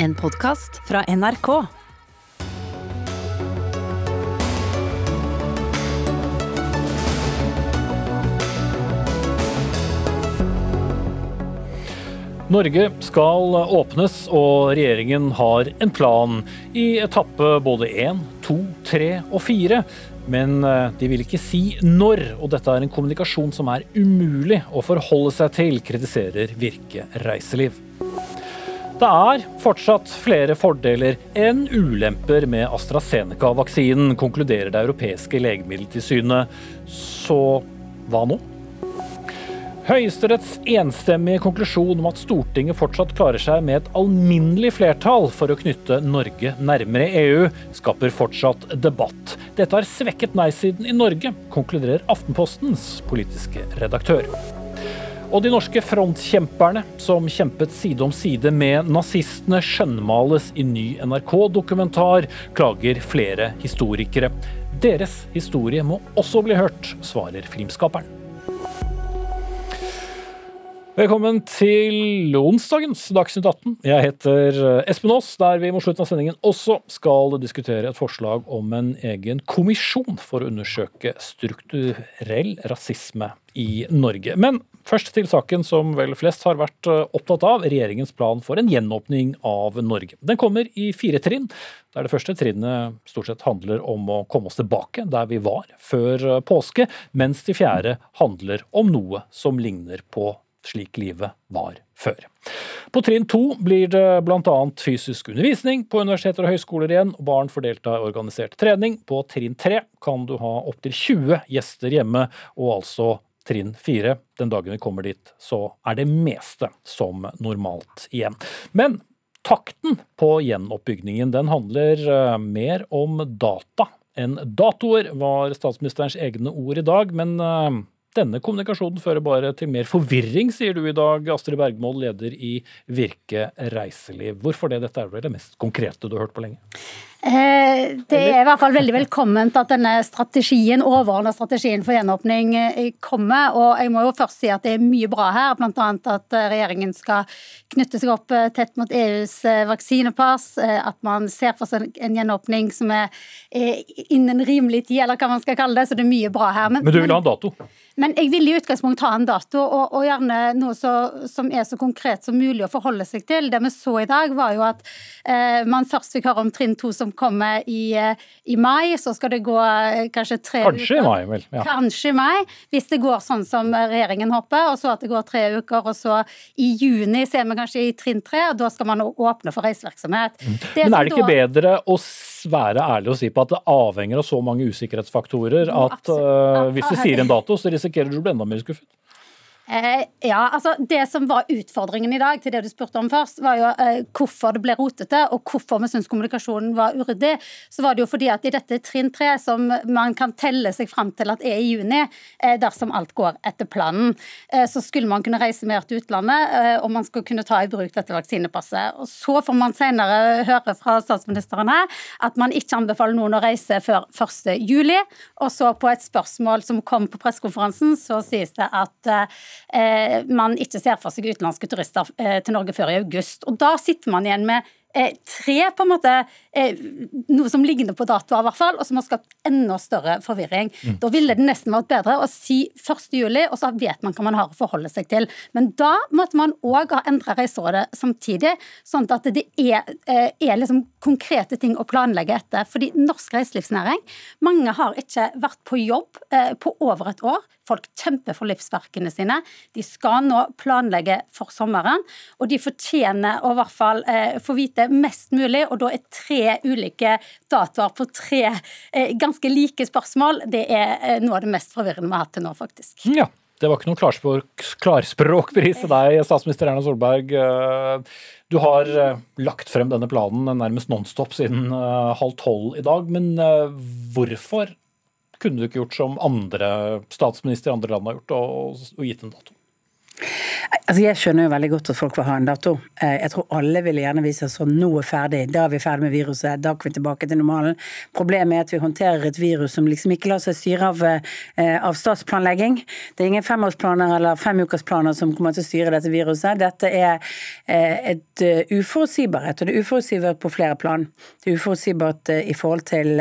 En podkast fra NRK. Norge skal åpnes, og regjeringen har en plan i etappe både én, to, tre og fire. Men eh, de vil ikke si når, og dette er en kommunikasjon som er umulig å forholde seg til, kritiserer Virke Reiseliv. Det er fortsatt flere fordeler enn ulemper med AstraZeneca-vaksinen, konkluderer det europeiske legemiddeltilsynet. Så hva nå? Høyesteretts enstemmige konklusjon om at Stortinget fortsatt klarer seg med et alminnelig flertall for å knytte Norge nærmere EU, skaper fortsatt debatt. Dette har svekket nei-siden i Norge, konkluderer Aftenpostens politiske redaktør. Og de norske frontkjemperne som kjempet side om side med nazistene, skjønnmales i ny NRK-dokumentar, klager flere historikere. Deres historie må også bli hørt, svarer filmskaperen. Velkommen til onsdagens Dagsnytt 18. Jeg heter eh, Espen Aas, der vi mot slutten av sendingen også skal diskutere et forslag om en egen kommisjon for å undersøke strukturell rasisme i Norge. Men først til saken som vel flest har vært eh, opptatt av, regjeringens plan for en gjenåpning av Norge. Den kommer i fire trinn, der det første trinnet stort sett handler om å komme oss tilbake der vi var før eh, påske, mens de fjerde handler om noe som ligner på slik livet var før. På trinn to blir det bl.a. fysisk undervisning på universiteter og høyskoler igjen, og barn får delta i organisert trening. På trinn tre kan du ha opptil 20 gjester hjemme, og altså trinn fire. Den dagen vi kommer dit, så er det meste som normalt igjen. Men takten på gjenoppbyggingen den handler eh, mer om data enn datoer, var statsministerens egne ord i dag. men eh, denne kommunikasjonen fører bare til mer forvirring, sier du i dag, Astrid Bergmål, leder i Virke reiseliv. Hvorfor det? Dette er vel det mest konkrete du har hørt på lenge? Eh, det er i hvert fall veldig velkomment at denne strategien, overordna strategien for gjenåpning eh, kommer. Og jeg må jo først si at det er mye bra her, bl.a. at eh, regjeringen skal knytte seg opp tett mot EUs vaksinepass. At man ser for seg en gjenåpning som er innen rimelig tid, eller hva man skal kalle det. Så det er mye bra her. Men, men du vil ha en dato? Men jeg vil i utgangspunktet ha en dato, og, og gjerne noe så, som er så konkret som mulig å forholde seg til. Det vi så i dag, var jo at eh, man først fikk høre om trinn to som kommer i, eh, i, mai. Så skal det gå eh, kanskje tre kanskje uker. Kanskje i mai, vel. Ja. Kanskje i mai, hvis det går sånn som regjeringen håper. Og så at det går tre uker, og så i juni ser vi kanskje i trinn tre, og da skal man åpne for reisevirksomhet. Mm. Men er det ikke da, bedre å være ærlig og si på at det avhenger av så mange usikkerhetsfaktorer at uh, hvis du sier en dato, så risikerer du å bli enda mer skuffet? Eh, ja, altså Det som var utfordringen i dag, til det du spurte om først, var jo eh, hvorfor det ble rotete, og hvorfor vi syns kommunikasjonen var uryddig. Så var det jo fordi at i dette trinn tre, som man kan telle seg fram til at er i juni, eh, dersom alt går etter planen, eh, så skulle man kunne reise mer til utlandet, eh, og man skulle kunne ta i bruk dette vaksinepasset. Og Så får man senere høre fra statsministeren her at man ikke anbefaler noen å reise før 1. juli. Og så på et spørsmål som kom på pressekonferansen, så sies det at eh, man ikke ser for seg utenlandske turister eh, til Norge før i august. Og Da sitter man igjen med Eh, tre på en måte eh, noe som ligner på datoer, i hvert fall, og som har skapt enda større forvirring. Mm. Da ville det nesten vært bedre å si 1. juli, og så vet man hva man har å forholde seg til. Men da måtte man òg ha endra Reiserådet samtidig, sånn at det er, eh, er liksom konkrete ting å planlegge etter. Fordi norsk reiselivsnæring, mange har ikke vært på jobb på over et år. Folk kjemper for livsverkene sine. De skal nå planlegge for sommeren, og de fortjener å i hvert fall få vite mest mulig, og da er tre ulike datoer på tre eh, ganske like spørsmål, det er eh, noe av det mest forvirrende vi har hatt til nå, faktisk. Ja. Det var ikke noen klarspråk, klarspråkpris til deg, statsminister Erna Solberg. Eh, du har lagt frem denne planen nærmest nonstop siden halv tolv i dag. Men hvorfor kunne du ikke gjort som andre statsministre i andre land har gjort, og, og gitt en dato? Altså Jeg skjønner jo veldig godt at folk vil ha en dato. Eh, jeg tror alle ville gjerne vise oss at nå er ferdig, da er vi ferdig med viruset, da kan vi tilbake til normalen. Problemet er at vi håndterer et virus som liksom ikke lar seg styre av, eh, av statsplanlegging. Det er ingen femårsplaner eller femukersplaner som kommer til å styre dette viruset. Dette er eh, et uforutsigbarhet, og det er uforutsigbart på flere plan. Det er uforutsigbart i forhold til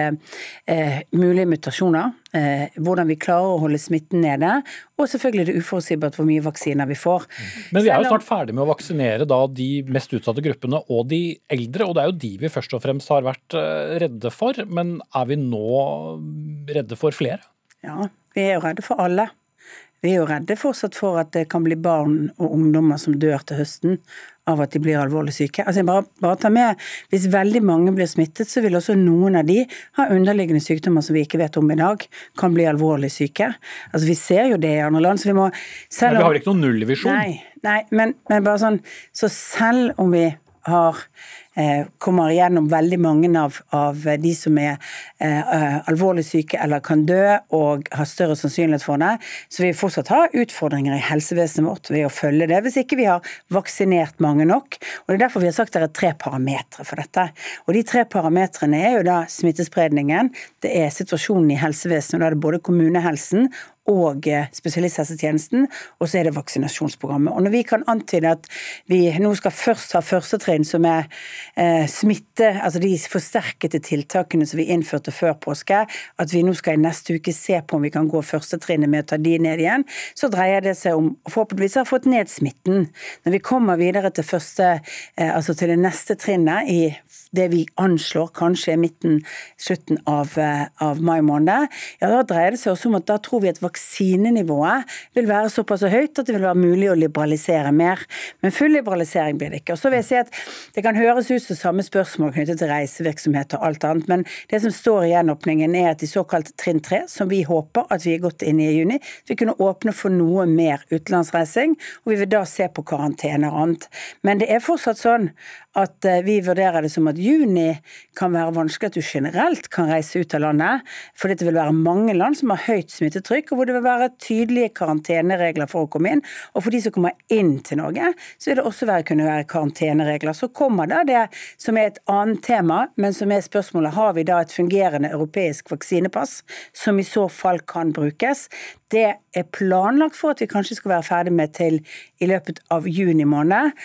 mulige mutasjoner hvordan vi klarer å holde smitten nede, og selvfølgelig er det uforutsigbart hvor mye vaksiner vi får. Men vi er jo snart ferdig med å vaksinere da de mest utsatte gruppene og de eldre, og det er jo de vi først og fremst har vært eh, redde for. Men er vi nå redde for flere? Ja, vi er jo redde for alle. Vi er jo redde fortsatt for at det kan bli barn og ungdommer som dør til høsten av at de blir alvorlig syke. Altså bare, bare ta med, Hvis veldig mange blir smittet, så vil også noen av de ha underliggende sykdommer som vi ikke vet om i dag, kan bli alvorlig syke. Altså Vi ser jo det i andre land. så vi må... Selv men vi har ikke noen nullvisjon? Nei, nei men, men bare sånn, så selv om vi har kommer igjennom veldig mange av, av de som er eh, eh, alvorlig syke eller kan dø og har større sannsynlighet for det. Så vi fortsatt ha utfordringer i helsevesenet vårt ved å følge det, hvis ikke vi har vaksinert mange nok. Og Det er derfor vi har sagt det er tre parametere for dette. Og De tre parametrene er jo da smittespredningen, det er situasjonen i helsevesenet, og da er det både kommunehelsen og eh, spesialisthelsetjenesten, og så er det vaksinasjonsprogrammet. Og når vi kan antyde at vi nå skal først ha førstetrinn, som er eh, smitte, altså de forsterkede tiltakene som vi innførte før påske, at vi nå skal i neste uke se på om vi kan gå førstetrinnet med å ta de ned igjen, så dreier det seg om forhåpentligvis har fått ned smitten. Når vi kommer videre til første, eh, altså til det neste trinnet i det vi anslår kanskje er midten, slutten av, eh, av mai måned, ja da dreier det seg også om at da tror vi at vaksinenivået vil være såpass høyt at det vil være mulig å liberalisere mer. Men full liberalisering blir det ikke. Og så vil jeg si at Det kan høres ut som samme spørsmål knyttet til reisevirksomhet og alt annet, men det som står i gjenåpningen er at i såkalt trinn tre, som vi håper at vi er godt inne i i juni, vi kunne åpne for noe mer utenlandsreising, og vi vil da se på karantene og annet. Men det er fortsatt sånn at eh, vi vurderer det som at juni kan være vanskelig at du generelt kan reise ut av landet, fordi det vil være mange land som har høyt smittetrykk, og hvor det vil være tydelige karanteneregler for å komme inn. Og for de som kommer inn til Norge, så vil det også være, kunne være karanteneregler. Så kommer da det som er et annet tema, men som er spørsmålet har vi da et fungerende europeisk vaksinepass, som i så fall kan brukes. Det er planlagt for at vi kanskje skal være ferdig med til i løpet av juni måned.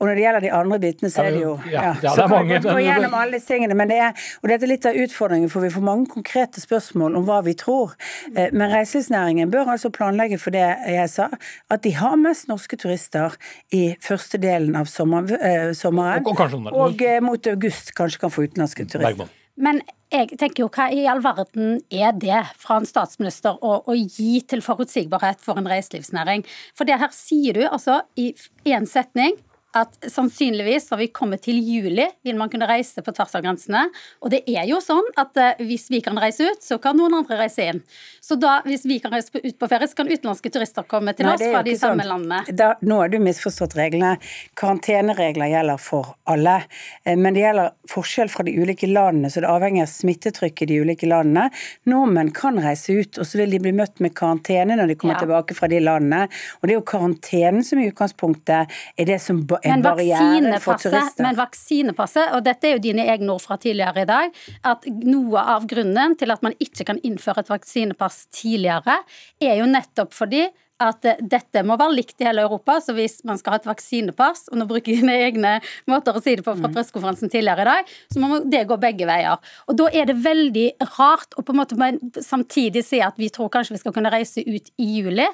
Og når det gjelder de andre bitene, så er det jo ja, ja, Så kan vi gå gjennom alle disse tingene. Men det er, og dette er litt av utfordringen, for vi får mange konkrete spørsmål om hva vi tror. Eh, men reiselivsnæringen bør altså planlegge for det jeg sa, at de har mest norske turister i første delen av sommer, eh, sommeren. Og, og, og, eh, mot august kanskje kan få utenlandske turister. Men jeg tenker jo, hva i all verden er det fra en statsminister å, å gi til forutsigbarhet for en reiselivsnæring? For det her sier du altså i én setning at sannsynligvis når vi kommer til juli, vil man kunne reise på tvers av grensene. Og det er jo sånn at uh, hvis vi kan reise ut, så kan noen andre reise inn. Så da, hvis vi kan reise ut på ferie, så kan utenlandske turister komme til Nei, oss fra de samme sånn. landene. Da, nå har du misforstått reglene. Karanteneregler gjelder for alle. Eh, men det gjelder forskjell fra de ulike landene, så det avhenger av smittetrykket i de ulike landene. Nordmenn kan reise ut, og så vil de bli møtt med karantene når de kommer ja. tilbake fra de landene. Og det er jo karantenen som i utgangspunktet er det som en barriere for turister. Men vaksinepasset, og dette er jo dine egne ord fra tidligere i dag, at noe av grunnen til at man ikke kan innføre et vaksinepass tidligere, er jo nettopp fordi at dette må være likt i hele Europa. Så hvis man skal ha et vaksinepass, og nå bruker jeg mine egne måter å si det på fra mm. pressekonferansen tidligere i dag, så må det gå begge veier. Og da er det veldig rart å på en måte samtidig si at vi tror kanskje vi skal kunne reise ut i juli,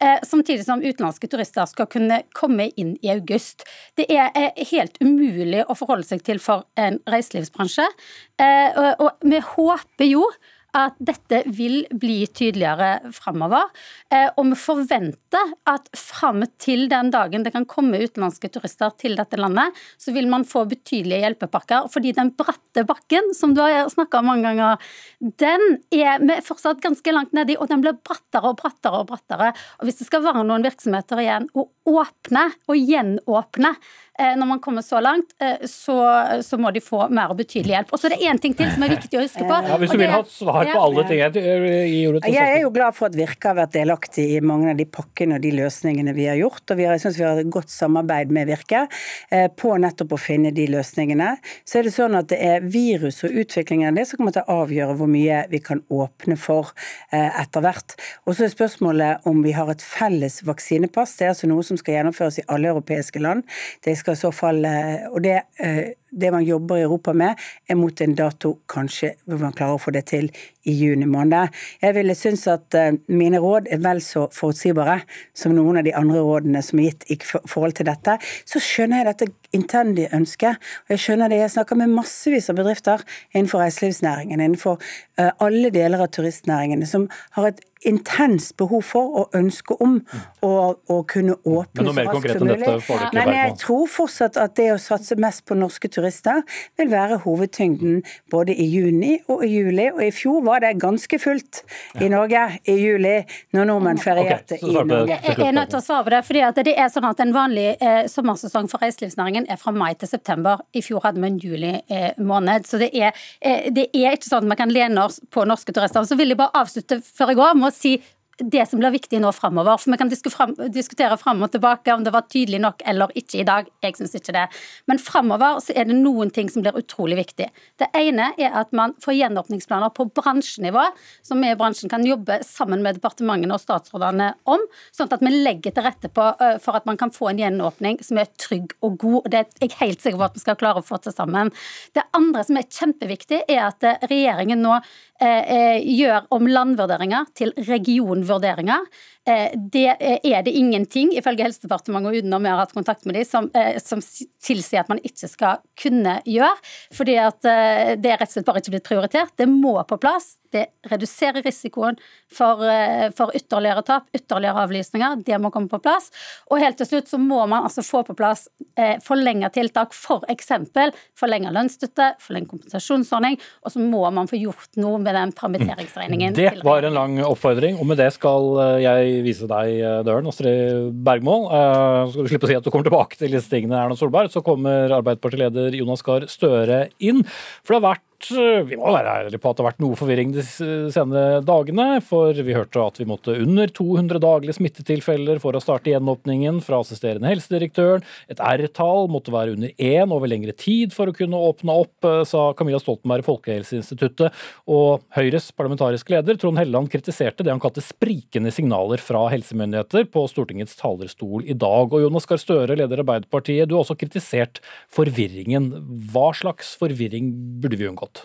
eh, samtidig som utenlandske turister skal kunne komme inn i august. Det er eh, helt umulig å forholde seg til for en reiselivsbransje. Eh, og, og vi håper jo at dette vil bli tydeligere framover. Eh, og vi forventer at fram til den dagen det kan komme utenlandske turister til dette landet, så vil man få betydelige hjelpepakker. Fordi den bratte bakken, som du har snakka om mange ganger, den er vi fortsatt ganske langt nedi, og den blir brattere og brattere og brattere. Og hvis det skal være noen virksomheter igjen å åpne og gjenåpne når man kommer så langt, så, så må de få mer og betydelig hjelp. Og så er det én ting til som er viktig å huske på. Ja, hvis du vil ha svar på alle ting Jeg er jo glad for at Virke har vært delaktig i mange av de pakkene og de løsningene vi har gjort. og vi har, jeg synes vi har et godt samarbeid med Virke på nettopp å finne de løsningene. Så er det sånn at det er virus og utviklingen av det som kommer til å avgjøre hvor mye vi kan åpne for etter hvert. Og så er spørsmålet om vi har et felles vaksinepass. Det er altså noe som skal gjennomføres i alle europeiske land. Det skal i så fall, og det det man jobber i Europa med, er mot en dato kanskje hvor man klarer å få det til i juni måned. Jeg ville synes at eh, mine råd er vel så forutsigbare som noen av de andre rådene som er gitt i forhold til dette. Så skjønner jeg dette intendige ønsket, og jeg skjønner det. Jeg snakker med massevis av bedrifter innenfor reiselivsnæringen, innenfor eh, alle deler av turistnæringene, som har et intenst behov for og ønske om å, å kunne åpne så raskt som mulig. Men jeg tror fortsatt at det å satse mest på norske turister vil være hovedtyngden både i juni og i juli. Og i fjor var det ganske fullt i Norge i juli, når nordmenn ferierte okay, i Norge. Jeg er nødt til å svare på det. fordi det er sånn at En vanlig eh, sommersesong for reiselivsnæringen er fra mai til september. I fjor hadde vi en juli eh, måned. Så det er, eh, det er ikke sånn at vi kan lene oss på norske turister. Så vil jeg bare avslutte før jeg går med å si det som blir viktig nå framover. For vi kan diskutere fram og tilbake om det var tydelig nok eller ikke i dag. Jeg syns ikke det. Men framover så er det noen ting som blir utrolig viktig. Det ene er at man får gjenåpningsplaner på bransjenivå, som vi i bransjen kan jobbe sammen med departementene og statsrådene om, sånn at vi legger til rette på, for at man kan få en gjenåpning som er trygg og god. Det er jeg helt sikker på at vi skal klare å få til sammen. Det andre som er kjempeviktig, er at regjeringen nå eh, gjør om landvurderinger til regionvurderinger. Eh, det er det ingenting, ifølge Helsedepartementet og uten vi har hatt kontakt med dem, som, eh, som, tilsier at man ikke skal kunne gjøre. Fordi at eh, det er rett og slett bare ikke blitt prioritert. Det må på plass. Det reduserer risikoen for, for ytterligere tap, ytterligere avlysninger. Det må komme på plass. Og helt til slutt så må man altså få på plass eh, forlenga tiltak, f.eks. For forlenga lønnsstøtte, forlenga kompensasjonsordning, og så må man få gjort noe med den permitteringsregningen. Det var en lang oppfordring, og med det skal jeg vise deg eh, døren, Astrid Bergmål. Uh, så skal du slippe å si at du kommer tilbake til disse tingene, Erna Solberg. Så kommer Arbeiderpartileder Jonas Gahr Støre inn. For det har vært Eh, vi må være ærlige på at det har vært noe forvirring de senere dagene. For vi hørte at vi måtte under 200 daglige smittetilfeller for å starte gjenåpningen fra assisterende helsedirektøren. Et R-tall måtte være under én over lengre tid for å kunne åpne opp, eh, sa Camilla Stoltenberg i Folkehelseinstituttet. Og Høyres parlamentariske leder Trond Helleland kritiserte det han kalte sprikende signaler fra helsemyndigheter på Stortingets talerstol i dag. Og Jonas Gahr Støre, leder Arbeiderpartiet, du har også kritisert forvirringen. Hva slags forvirring burde vi unngå? Fått?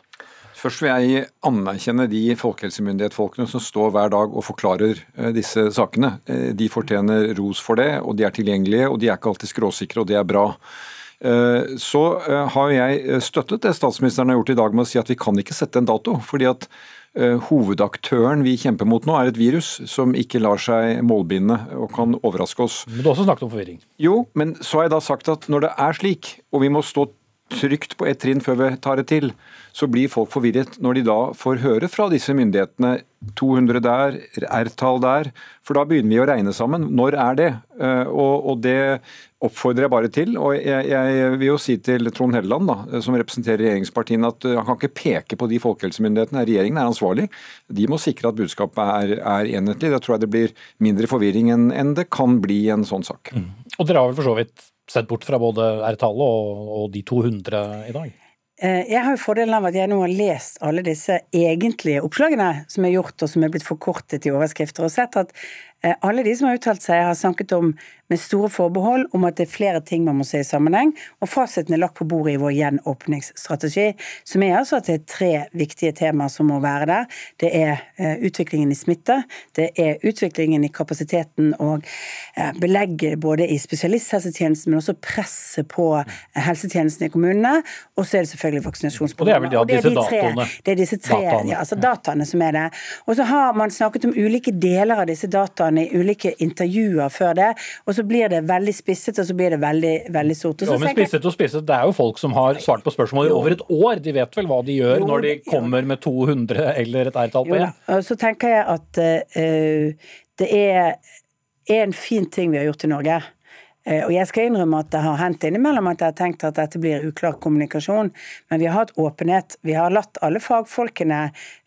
Først vil jeg anerkjenne de folkehelsemyndighetsfolkene som står hver dag og forklarer eh, disse sakene. Eh, de fortjener ros for det, og de er tilgjengelige, og de er ikke alltid skråsikre, og det er bra. Eh, så har jeg støttet det statsministeren har gjort i dag med å si at vi kan ikke sette en dato. fordi at Hovedaktøren vi kjemper mot nå, er et virus som ikke lar seg målbinde og kan overraske oss. Men du har også snakket om forvirring? Jo, men så har jeg da sagt at når det er slik, og vi må stå trygt på ett trinn før vi tar det til, så blir folk forvirret når de da får høre fra disse myndighetene 200 der, R-tall der, for da begynner vi å regne sammen. Når er det? Eh, og, og det oppfordrer jeg bare til. Og jeg, jeg vil jo si til Trond Helleland, da, som representerer regjeringspartiene, at eh, han kan ikke peke på de folkehelsemyndighetene. Regjeringen er ansvarlig. De må sikre at budskapet er, er enhetlig. Da tror jeg det blir mindre forvirring enn, det kan bli i en sånn sak. Mm. Og dere har vel for så vidt sett bort fra både R-tallet og, og de 200 i dag? Eh, jeg har jo fordelen av at jeg nå har lest alle disse egentlige oppslagene som er gjort, og som er blitt forkortet i overskrifter, og sett at alle de som har uttalt seg, har snakket om med store forbehold om at det er flere ting man må se i sammenheng. Og fasiten er lagt på bordet i vår gjenåpningsstrategi, som er altså at det er tre viktige temaer som må være der. Det er uh, utviklingen i smitte, det er utviklingen i kapasiteten og uh, belegget både i spesialisthelsetjenesten, men også presset på helsetjenesten i kommunene. Og så er det selvfølgelig vaksinasjonsprogrammet. Og det er vel ja, disse dataene. Det er disse tre, dataene. Ja, altså dataene som er det. Og så har man snakket om ulike deler av disse dataene i ulike intervjuer før det. og så så blir det veldig spisset, og så blir det veldig, veldig stort. Jo, men spisset og spisset, Det er jo folk som har svart på spørsmål i over et år. De vet vel hva de gjør jo, når de kommer med 200 eller et R-tall på igjen. Så tenker jeg at uh, det er en fin ting vi har gjort i Norge. Eh, og jeg skal innrømme at det har hendt innimellom at jeg har tenkt at dette blir uklar kommunikasjon, men vi har hatt åpenhet. Vi har latt alle fagfolkene,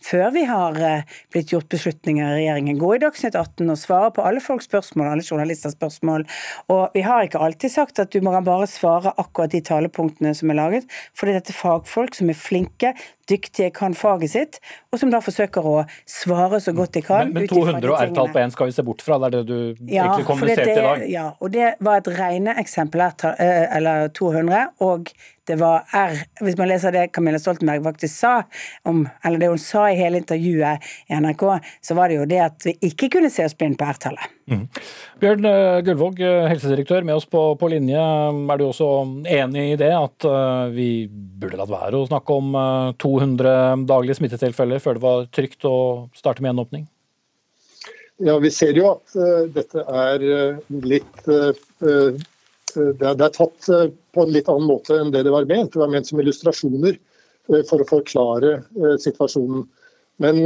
før vi har eh, blitt gjort beslutninger i regjeringen, gå i Dagsnytt 18 og svare på alle folks spørsmål, alle journalisters spørsmål. Og vi har ikke alltid sagt at du må bare svare akkurat de talepunktene som er laget, fordi dette er fagfolk som er flinke, dyktige, kan faget sitt, og som da forsøker å svare så godt de kan. Men, men 200 og R-tall på én skal vi se bort fra, det er det du ja, egentlig kommuniserte i dag? Ja, og det var et regneeksempel, eh, eller 200, og det var R Hvis man leser det Camilla Stoltenberg faktisk sa, om, eller det hun sa i hele intervjuet i NRK, så var det jo det at vi ikke kunne se oss blind på R-tallet. Mm. Bjørn eh, Gullvåg, eh, helsedirektør med oss på, på, linje. Er du også enig i det, at vi burde latt være å snakke om uh, 200 daglige smittetilfeller før det var trygt å starte med gjenåpning? Ja, Vi ser jo at uh, dette er litt det er, det er tatt eh, på en litt annen måte enn det det var ment. Det var ment som illustrasjoner eh, for å forklare eh, situasjonen. Men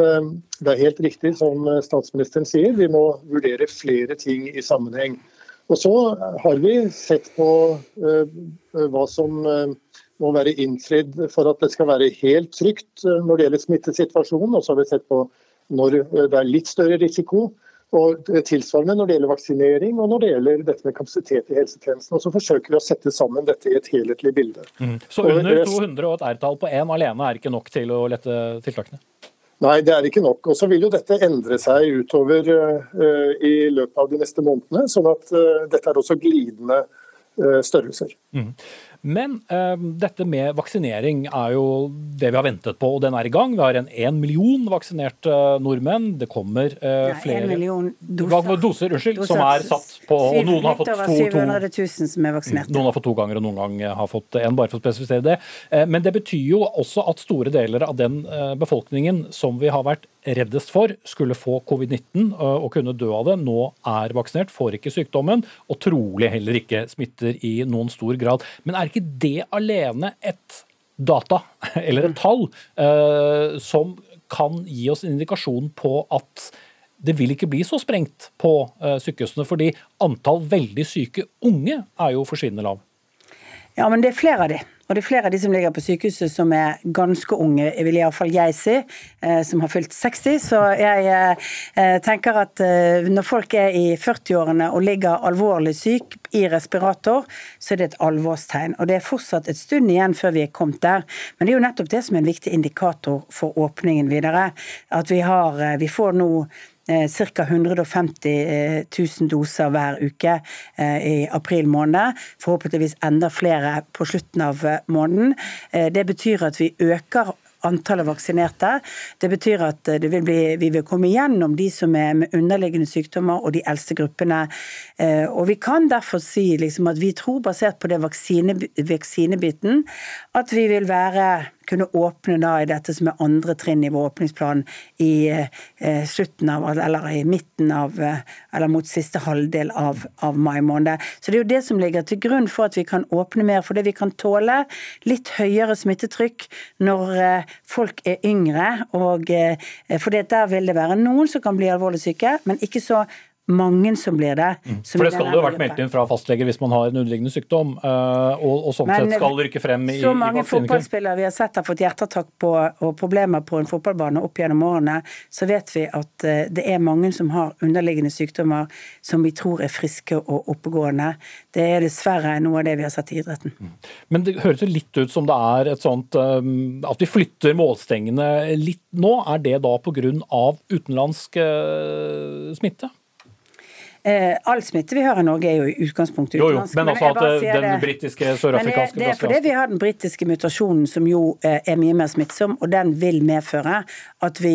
det er helt riktig som statsministeren sier, vi må vurdere flere ting i sammenheng. Og så har vi sett på hva som må være innfridd for at det skal være helt trygt når det gjelder smittesituasjonen. Og så har vi sett på når det er litt større risiko. Og Tilsvarende når det gjelder vaksinering og når det gjelder dette med kapasitet i helsetjenesten. Og Så forsøker vi å sette sammen dette i et helhetlig bilde. Mm. Så under 200 og et R-tall på én alene er ikke nok til å lette tiltakene? Nei, det er ikke nok. Og så vil jo dette endre seg utover uh, i løpet av de neste månedene. sånn at uh, dette er også glidende uh, størrelser. Mm. Men eh, dette med vaksinering er jo det vi har ventet på, og den er i gang. Vi har en én million vaksinerte nordmenn. Det kommer uh, flere En million doser, doser, unnskyld, doser. som er satt på og noen har fått to, to, som er. Noen har fått to ganger, og noen gang har fått én, bare for å spesifisere det. Eh, men det betyr jo også at store deler av den befolkningen som vi har vært reddest for, skulle få covid-19 og kunne dø av det, nå er vaksinert, får ikke sykdommen, og trolig heller ikke smitter i noen stor grad. Men er ikke det alene et data, eller et tall, eh, som kan gi oss en indikasjon på at det vil ikke bli så sprengt på eh, sykehusene, fordi antall veldig syke unge er jo forsvinnende lav. Ja, men det er flere av de. Og det er flere av de som ligger på sykehuset som er ganske unge, vil iallfall jeg si, eh, som har fylt 60. Så jeg eh, tenker at eh, når folk er i 40-årene og ligger alvorlig syk i respirator, så er det et alvorstegn. Og det er fortsatt et stund igjen før vi er kommet der. Men det er jo nettopp det som er en viktig indikator for åpningen videre. At vi har Vi får nå ca. 150 000 doser hver uke eh, i april måned. Forhåpentligvis enda flere på slutten av eh, måneden. Eh, det betyr at vi øker antallet vaksinerte. Det betyr at det vil bli, vi vil komme gjennom de som er med underliggende sykdommer og de eldste gruppene. Og Vi kan derfor si liksom at vi tror, basert på det vaksine, vaksinebiten, at vi vil være kunne åpne da i dette som er andre trinn i vår åpningsplan i eh, slutten av, eller i midten av, eh, eller mot siste halvdel av, av, mai måned. Så det er jo det som ligger til grunn for at vi kan åpne mer, fordi vi kan tåle litt høyere smittetrykk når eh, folk er yngre. og For der vil det være noen som kan bli alvorlig syke, men ikke så mange som blir det. Mm. For det skal jo ha vært meldt inn fra fastlege hvis man har en underliggende sykdom, eh, og, og sånn sett skal rykke frem i Så mange fotballspillere vi har sett har fått hjerteattakk og problemer på en fotballbane opp gjennom årene, så vet vi at eh, det er mange som har underliggende sykdommer som vi tror er friske og oppegående. Det er dessverre noe av det vi har sett i idretten. Mm. Men det høres jo litt ut som det er et sånt eh, at vi flytter målstengene litt nå. Er det da pga. utenlandsk smitte? Eh, all smitte vi har i Norge er jo i utgangspunktet utenlandsk. Jo, jo, men altså at eh, den det, britiske sørafrikanske Det er fordi vi har den britiske mutasjonen som jo eh, er mye mer smittsom, og den vil medføre at vi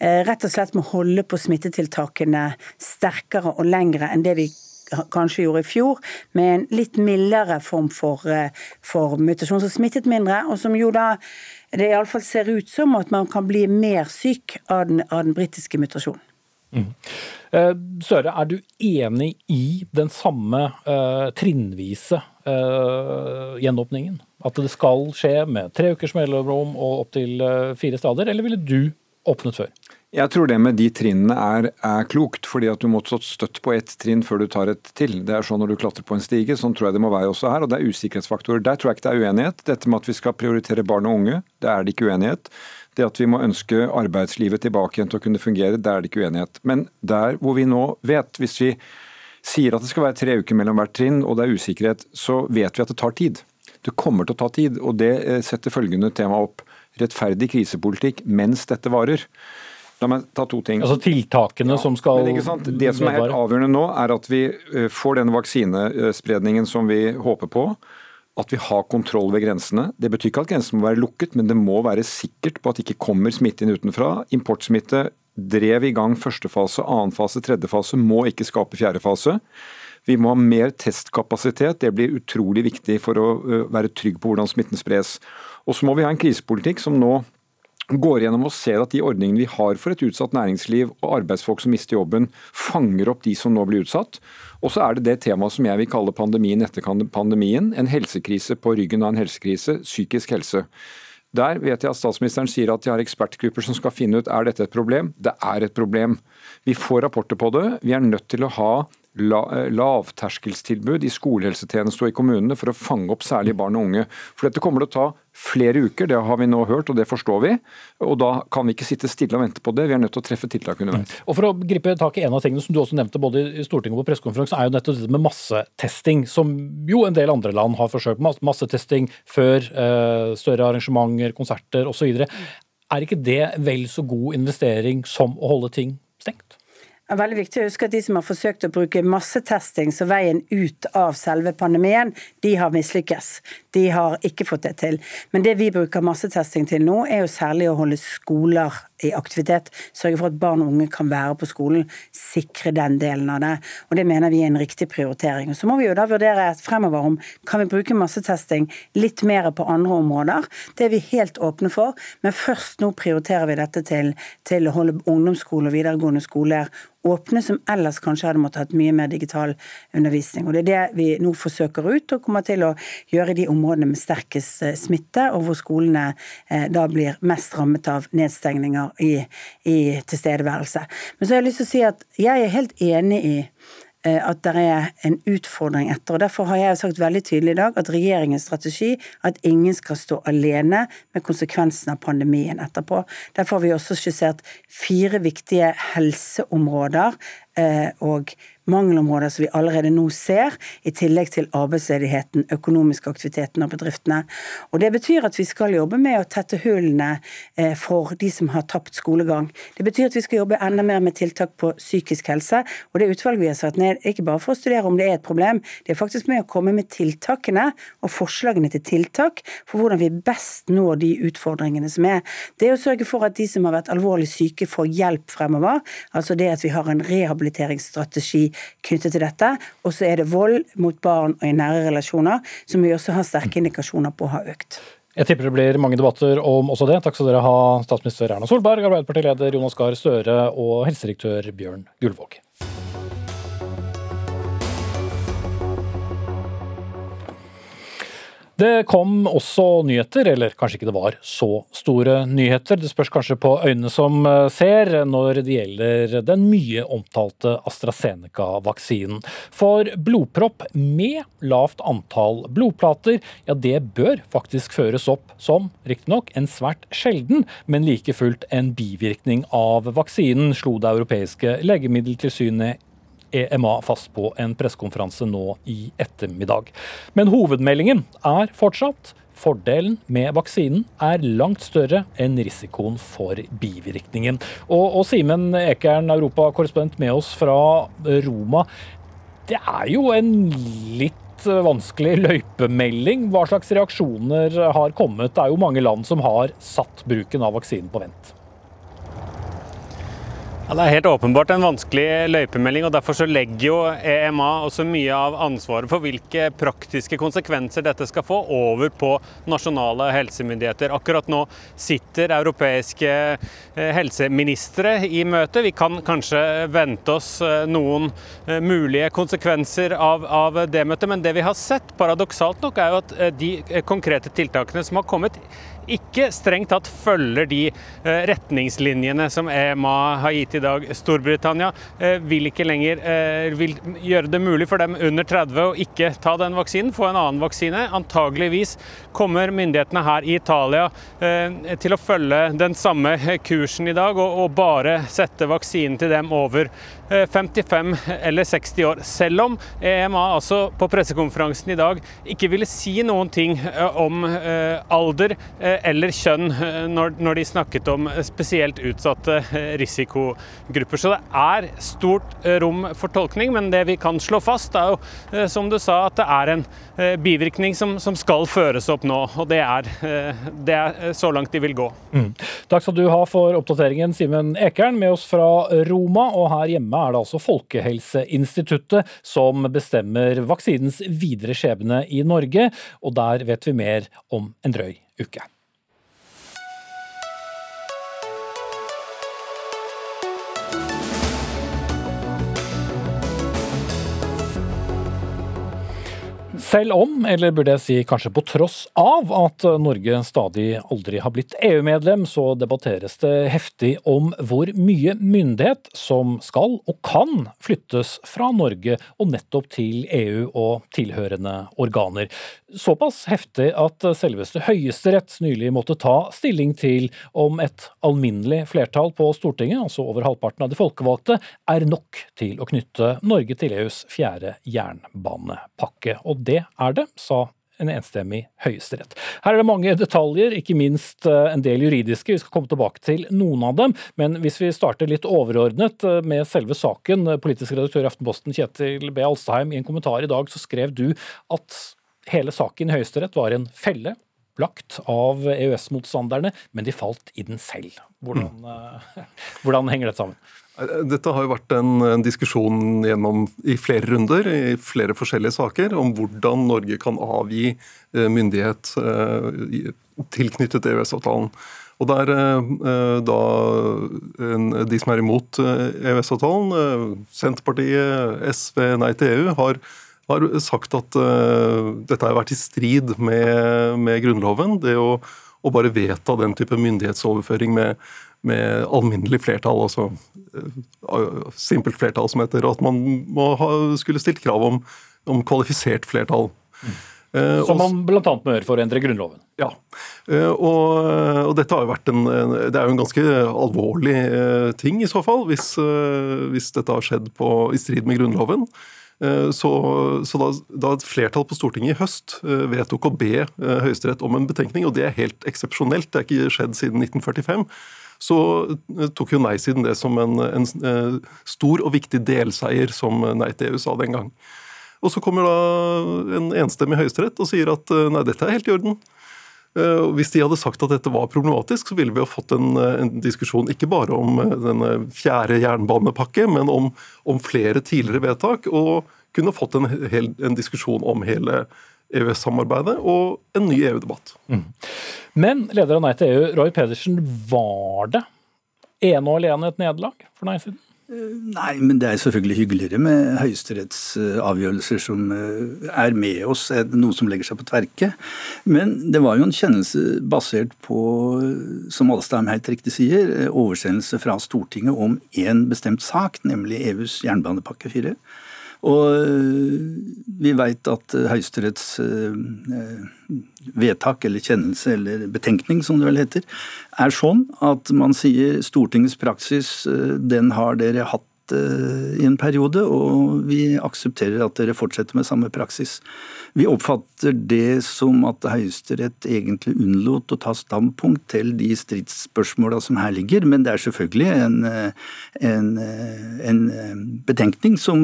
rett og slett må holde på smittetiltakene sterkere og lengre enn det vi kanskje gjorde i fjor, med en litt mildere form for, for mutasjon som smittet mindre, og som jo da det iallfall ser ut som at man kan bli mer syk av den, av den britiske mutasjonen. Mm. Eh, Støre, er du enig i den samme uh, trinnvise uh, gjenåpningen? At det skal skje med tre ukers mellomrom og opptil uh, fire stader, eller ville du åpnet før? Jeg tror det med de trinnene er, er, klokt, fordi at du må stå støtt på ett trinn før du tar et til. Det er sånn når du klatrer på en stige, sånn tror jeg det må være også her. Og det er usikkerhetsfaktorer. Der tror jeg ikke det er uenighet. Dette med at vi skal prioritere barn og unge, det er det ikke uenighet. Det at vi må ønske arbeidslivet tilbake igjen til å kunne fungere, det er det ikke uenighet. Men der hvor vi nå vet, hvis vi sier at det skal være tre uker mellom hvert trinn og det er usikkerhet, så vet vi at det tar tid. Det kommer til å ta tid, og det eh, setter følgende tema opp. Rettferdig krisepolitikk mens dette varer. La meg ta to ting. Altså tiltakene ja, som skal Det som er helt avgjørende nå, er at vi eh, får den vaksinespredningen som vi håper på. At vi har kontroll ved grensene. Det betyr ikke at grensene må være lukket, men det må være sikkert på at det ikke kommer smitte inn utenfra. Importsmitte drev i gang første fase, annen fase, tredje fase. Må ikke skape fjerde fase. Vi må ha mer testkapasitet. Det blir utrolig viktig for å være trygg på hvordan smitten spres. Og så må vi ha en krisepolitikk som nå går gjennom og ser at de ordningene vi har for et utsatt næringsliv og arbeidsfolk som mister jobben, fanger opp de som nå blir utsatt. Og så er det det temaet som jeg vil kalle pandemien etter pandemien. En helsekrise på ryggen av en helsekrise, psykisk helse. Der vet jeg at statsministeren sier at de har ekspertgrupper som skal finne ut er dette et problem. Det er et problem. Vi får rapporter på det. Vi er nødt til å ha lavterskeltilbud i skolehelsetjenesten og i kommunene for å fange opp særlig barn og unge. For dette kommer til å ta flere uker, det har vi nå hørt og det forstår vi. Og da kan vi ikke sitte stille og vente på det, vi er nødt til å treffe tiltak underveis. Og For å gripe tak i en av tingene som du også nevnte både i Stortinget og på pressekonferansen, er jo nettopp dette med massetesting, som jo en del andre land har forsøkt. Massetesting før eh, større arrangementer, konserter osv. Er ikke det vel så god investering som å holde ting stengt? Det er veldig viktig å huske at De som har forsøkt å bruke massetesting som veien ut av selve pandemien, de har mislykkes. De har ikke fått det til. Men det vi bruker massetesting til nå, er jo særlig å holde skoler i aktivitet. Sørge for at barn og unge kan være på skolen. Sikre den delen av det. Og Det mener vi er en riktig prioritering. Og Så må vi jo da vurdere fremover om kan vi bruke massetesting litt mer på andre områder. Det er vi helt åpne for. Men først nå prioriterer vi dette til, til å holde ungdomsskole og videregående skoler åpne, som ellers kanskje hadde måttet hatt mye mer digital undervisning. Og Det er det vi nå forsøker ut, og kommer til å gjøre i de områdene med sterkest eh, smitte, og hvor skolene eh, da blir mest rammet av nedstengninger i, i tilstedeværelse. Men så har jeg lyst til å si at jeg er helt enig i eh, at det er en utfordring etter. og Derfor har jeg sagt veldig tydelig i dag at regjeringens strategi er at ingen skal stå alene med konsekvensen av pandemien etterpå. Derfor har vi også skissert fire viktige helseområder eh, og mangelområder som vi allerede nå ser, i tillegg til arbeidsledigheten, økonomisk aktiviteten av bedriftene. Og Det betyr at vi skal jobbe med å tette hullene eh, for de som har tapt skolegang. Det betyr at vi skal jobbe enda mer med tiltak på psykisk helse. Og det utvalget vi har satt ned, ikke bare for å studere om det er et problem, det er faktisk med å komme med tiltakene og forslagene til tiltak for hvordan vi best når de utfordringene som er. Det å sørge for at de som har vært alvorlig syke, får hjelp fremover. Altså det at vi har en rehabiliteringsstrategi knyttet til dette. Og så er det vold mot barn og i nære relasjoner, som vi også har sterke indikasjoner på å ha økt. Jeg tipper det blir mange debatter om også det. Takk skal dere ha, statsminister Erna Solberg, Arbeiderpartileder Jonas Gahr Støre og helsedirektør Bjørn Gullvåg. Det kom også nyheter, eller kanskje ikke det var så store nyheter. Det spørs kanskje på øynene som eh, ser når det gjelder den mye omtalte AstraZeneca-vaksinen. For blodpropp med lavt antall blodplater, ja det bør faktisk føres opp som, riktignok, en svært sjelden, men like fullt en bivirkning av vaksinen, slo det europeiske legemiddeltilsynet EMA fast på en pressekonferanse nå i ettermiddag. Men hovedmeldingen er fortsatt Fordelen med vaksinen er langt større enn risikoen for bivirkningen. Og, og Simen Ekern, europakorrespondent med oss fra Roma. Det er jo en litt vanskelig løypemelding. Hva slags reaksjoner har kommet? Det er jo mange land som har satt bruken av vaksinen på vent. Ja, det er helt åpenbart en vanskelig løypemelding, og derfor så legger jo EMA også mye av ansvaret for hvilke praktiske konsekvenser dette skal få, over på nasjonale helsemyndigheter. Akkurat nå sitter europeiske eh, helseministre i møte. Vi kan kanskje vente oss eh, noen eh, mulige konsekvenser av, av det møtet, men det vi har sett, paradoksalt nok, er jo at de konkrete tiltakene som har kommet, ikke strengt tatt følger de eh, retningslinjene som EMA har gitt i dag. Storbritannia eh, vil ikke lenger eh, vil gjøre det mulig for dem under 30 å ikke ta den vaksinen, få en annen vaksine. Antageligvis kommer myndighetene her i Italia til å følge den samme kursen i dag og, bare sette vaksinen til dem over 55 eller 60 år. Selv om EMA altså på pressekonferansen i dag ikke ville si noen ting om alder eller kjønn eh, når, de snakket om spesielt utsatte eh, risikogrupper. Så det er stort eh, rom for tolkning, men det vi kan slå fast, er jo som du sa, at det er en bivirkning som skal føres opp nå. Og det er, det er, så langt de vil gå. Mm. Takk skal du ha for oppdateringen, Simen Ekern, med oss fra Roma. Og her hjemme er det altså Folkehelseinstituttet som bestemmer vaksinens videre skjebne i Norge. Og der vet vi mer om en drøy uke. Selv om, eller burde jeg si kanskje på tross av, at Norge stadig aldri har blitt EU-medlem, så debatteres det heftig om hvor mye myndighet som skal og kan flyttes fra Norge og nettopp til EU og tilhørende organer. Såpass heftig at selveste Høyesterett nylig måtte ta stilling til om et alminnelig flertall på Stortinget, altså over halvparten av de folkevalgte, er nok til å knytte Norge til EUs fjerde jernbanepakke. Og det er det, sa en enstemmig høyesterett. Her er det mange detaljer, ikke minst eh, en del juridiske. Vi skal komme tilbake til noen av dem. Men hvis vi starter litt overordnet eh, med selve saken. Politisk redaktør i Aftenposten Kjetil B. Alstheim, i en kommentar i dag så skrev du at hele saken i Høyesterett var en felle lagt av EØS-motstanderne, men de falt i den selv. Hvordan, mm. hvordan henger dette sammen? Dette har jo vært en, en, diskusjon gjennom i flere runder i flere forskjellige saker om hvordan Norge kan avgi eh, myndighet eh, tilknyttet EØS-avtalen. Og der eh, da De som er imot EØS-avtalen, Senterpartiet, SV, Nei til EU, har, har sagt at dette har vært i strid med, med Grunnloven. Det å, å bare vedta den type myndighetsoverføring med med alminnelig flertall, altså uh, simpelt flertall som heter, at man ha, skulle stilt krav om, om kvalifisert flertall. Mm. Uh, som man bl.a. må gjøre for å endre Grunnloven. Ja. Uh, og, og, dette har jo vært en, Det er jo en ganske alvorlig ting i så fall, hvis, hvis dette har skjedd på, i strid med Grunnloven. Så, så da, da, et flertall på Stortinget i høst vedtok å be Høyesterett om en betenkning, og det er helt eksepsjonelt, det er ikke skjedd siden 1945, så eh, tok jo nei-siden det som en, en, eh, stor og viktig delseier, som Nei til EU sa den gang. Og så kommer da en enstemmig høyesterett og sier at eh, nei, dette er helt i orden. Hvis de hadde sagt at dette var problematisk, så ville vi ha fått en, en diskusjon ikke bare om denne fjerde jernbanepakke, men om, om flere tidligere vedtak, og kunne fått en, hel, en diskusjon om hele EØS-samarbeidet og en ny EU-debatt. Mm. Men leder av Nei til EU, Roy Pedersen, var det ene og alene et nederlag for nei-siden? Eh, nei, men det er selvfølgelig hyggeligere med høyesterettsavgjørelser som eh, er med oss, noe som legger seg på tverke. Men det var jo en kjennelse basert på, som Alstheim helt riktig sier, oversendelse fra Stortinget om én bestemt sak, nemlig EUs jernbanepakke 4. Og eh, vi veit at eh, Høyesteretts eh, vedtak eller kjennelse eller betenkning, som det vel heter, er sånn at man sier Stortingets praksis, den har dere hatt i en periode, og vi aksepterer at dere fortsetter med samme praksis. Vi oppfatter det som at Høyesterett egentlig unnlot å ta standpunkt til de stridsspørsmåla som her ligger, men det er selvfølgelig en, en, en betenkning som,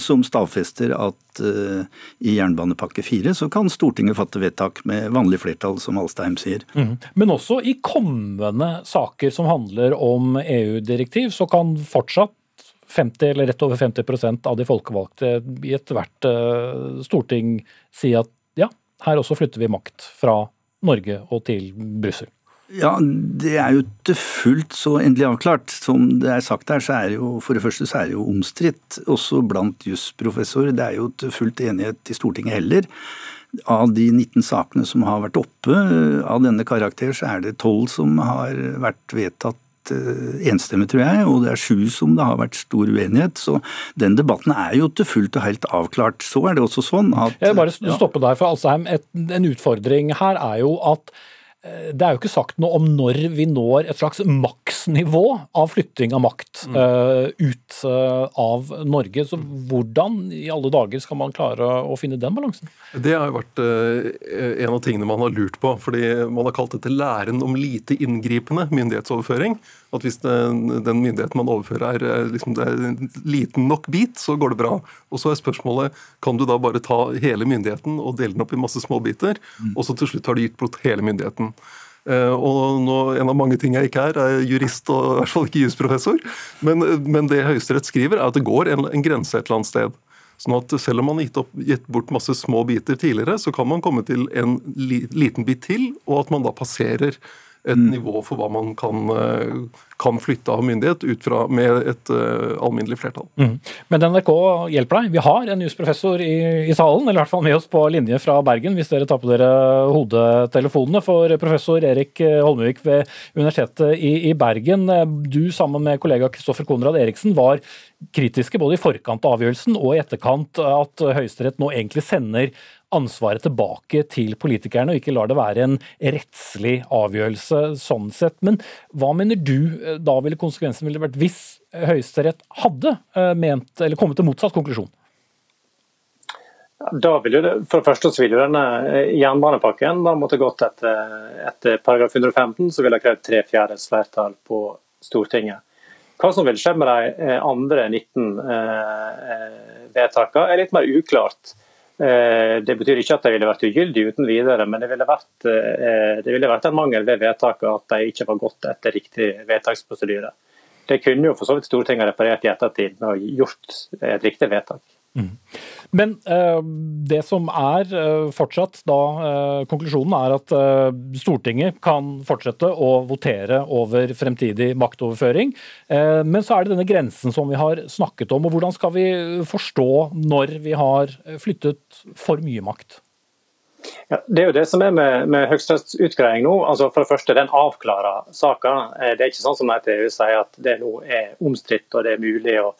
som stadfester at uh, i jernbanepakke fire så kan Stortinget fatte vedtak med vanlig flertall, som Alstheim sier. Mm. Men også i kommende saker som handler om EU-direktiv, så kan fortsatt 50 eller rett over 50% av de folkevalgte i ethvert uh, storting si at ja, her også flytter vi makt fra Norge og til Brussel? Ja, Det er jo ikke fullt så endelig avklart. Som det er sagt her, så er det jo for det første så er det jo omstridt, også blant jusprofessorer. Det er jo ikke fullt enighet i Stortinget heller. Av de 19 sakene som har vært oppe av denne karakter, så er det 12 som har vært vedtatt Eh, enstemmig, tror jeg, og det er sju som det har vært stor uenighet. Så den debatten er jo til fullt og helt avklart. Så er det også sånn at Jeg vil bare stoppe der, for Alsheim. En utfordring her er jo at Eh, det er jo ikke sagt noe om når vi når et slags maksnivå av flytting av makt mm. uh, ut uh, av Norge. Så hvordan i alle dager skal man klare å finne den balansen? Det har jo vært uh, en av tingene man har lurt på. fordi Man har kalt dette læren om lite inngripende myndighetsoverføring. At hvis den, den myndigheten man overfører er, liksom, er en liten nok bit, så går det bra. Og så er spørsmålet kan du da bare ta hele myndigheten og dele den opp i masse småbiter, mm. og så til slutt har du gitt bort hele myndigheten. Uh, og nå, En av mange ting jeg ikke er, er jurist og i hvert fall ikke jusprofessor. Men, men det Høyesterett skriver, er at det går en, en, grense et eller annet sted. Sånn at Selv om man har gitt, gitt, bort masse små biter tidligere, så kan man komme til en li, liten bit til, og at man da passerer et mm. nivå for hva man kan, eh, kan, flytte av myndighet ut fra med et uh, alminnelig flertall. Mm. Men NRK hjelper deg. Vi har en jusprofessor i, i, salen, eller i hvert fall med oss på linje fra Bergen, hvis dere tar på dere hodetelefonene. For professor Erik Holmevik ved Universitetet i, i Bergen, du sammen med kollega Kristoffer Konrad Eriksen var kritiske både i forkant av avgjørelsen og i etterkant at Høyesterett nå egentlig sender ansvaret tilbake til politikerne, og ikke lar det være en rettslig avgjørelse sånn sett. Men hva mener du eh, da ville konsekvensen ville vært hvis Høyesterett hadde eh, ment, eller kommet til motsatt konklusjon? Da ville det, for det første så vil jo denne eh, jernbanepakken da måtte gått etter, etter paragraf 115, så ville det krevd tre fjerdedels flertall på Stortinget. Hva som vil skje med de andre 19 eh, vedtakene er litt mer uklart. Eh, det betyr ikke at de ville vært ugyldige uten videre, men det ville vært, eh, det ville vært en mangel ved vedtaket at de ikke var gått etter riktig vedtaksprosedyre. Det kunne jo for så vidt Stortinget reparert i ettertid med å ha gjort et riktig vedtak. Mm. Men uh, det som er uh, fortsatt da uh, konklusjonen, er at Stortinget kan fortsette å votere over fremtidig maktoverføring. men så er det denne grensen som vi har snakket om. og Hvordan skal vi forstå når vi har flyttet for mye makt? Ja, det er jo det som er med, med høyesterettsutgreiing nå. altså For det første, Den avklarer saka. Det er ikke sånn som EU sier at det nå er omstridt og det er mulig. å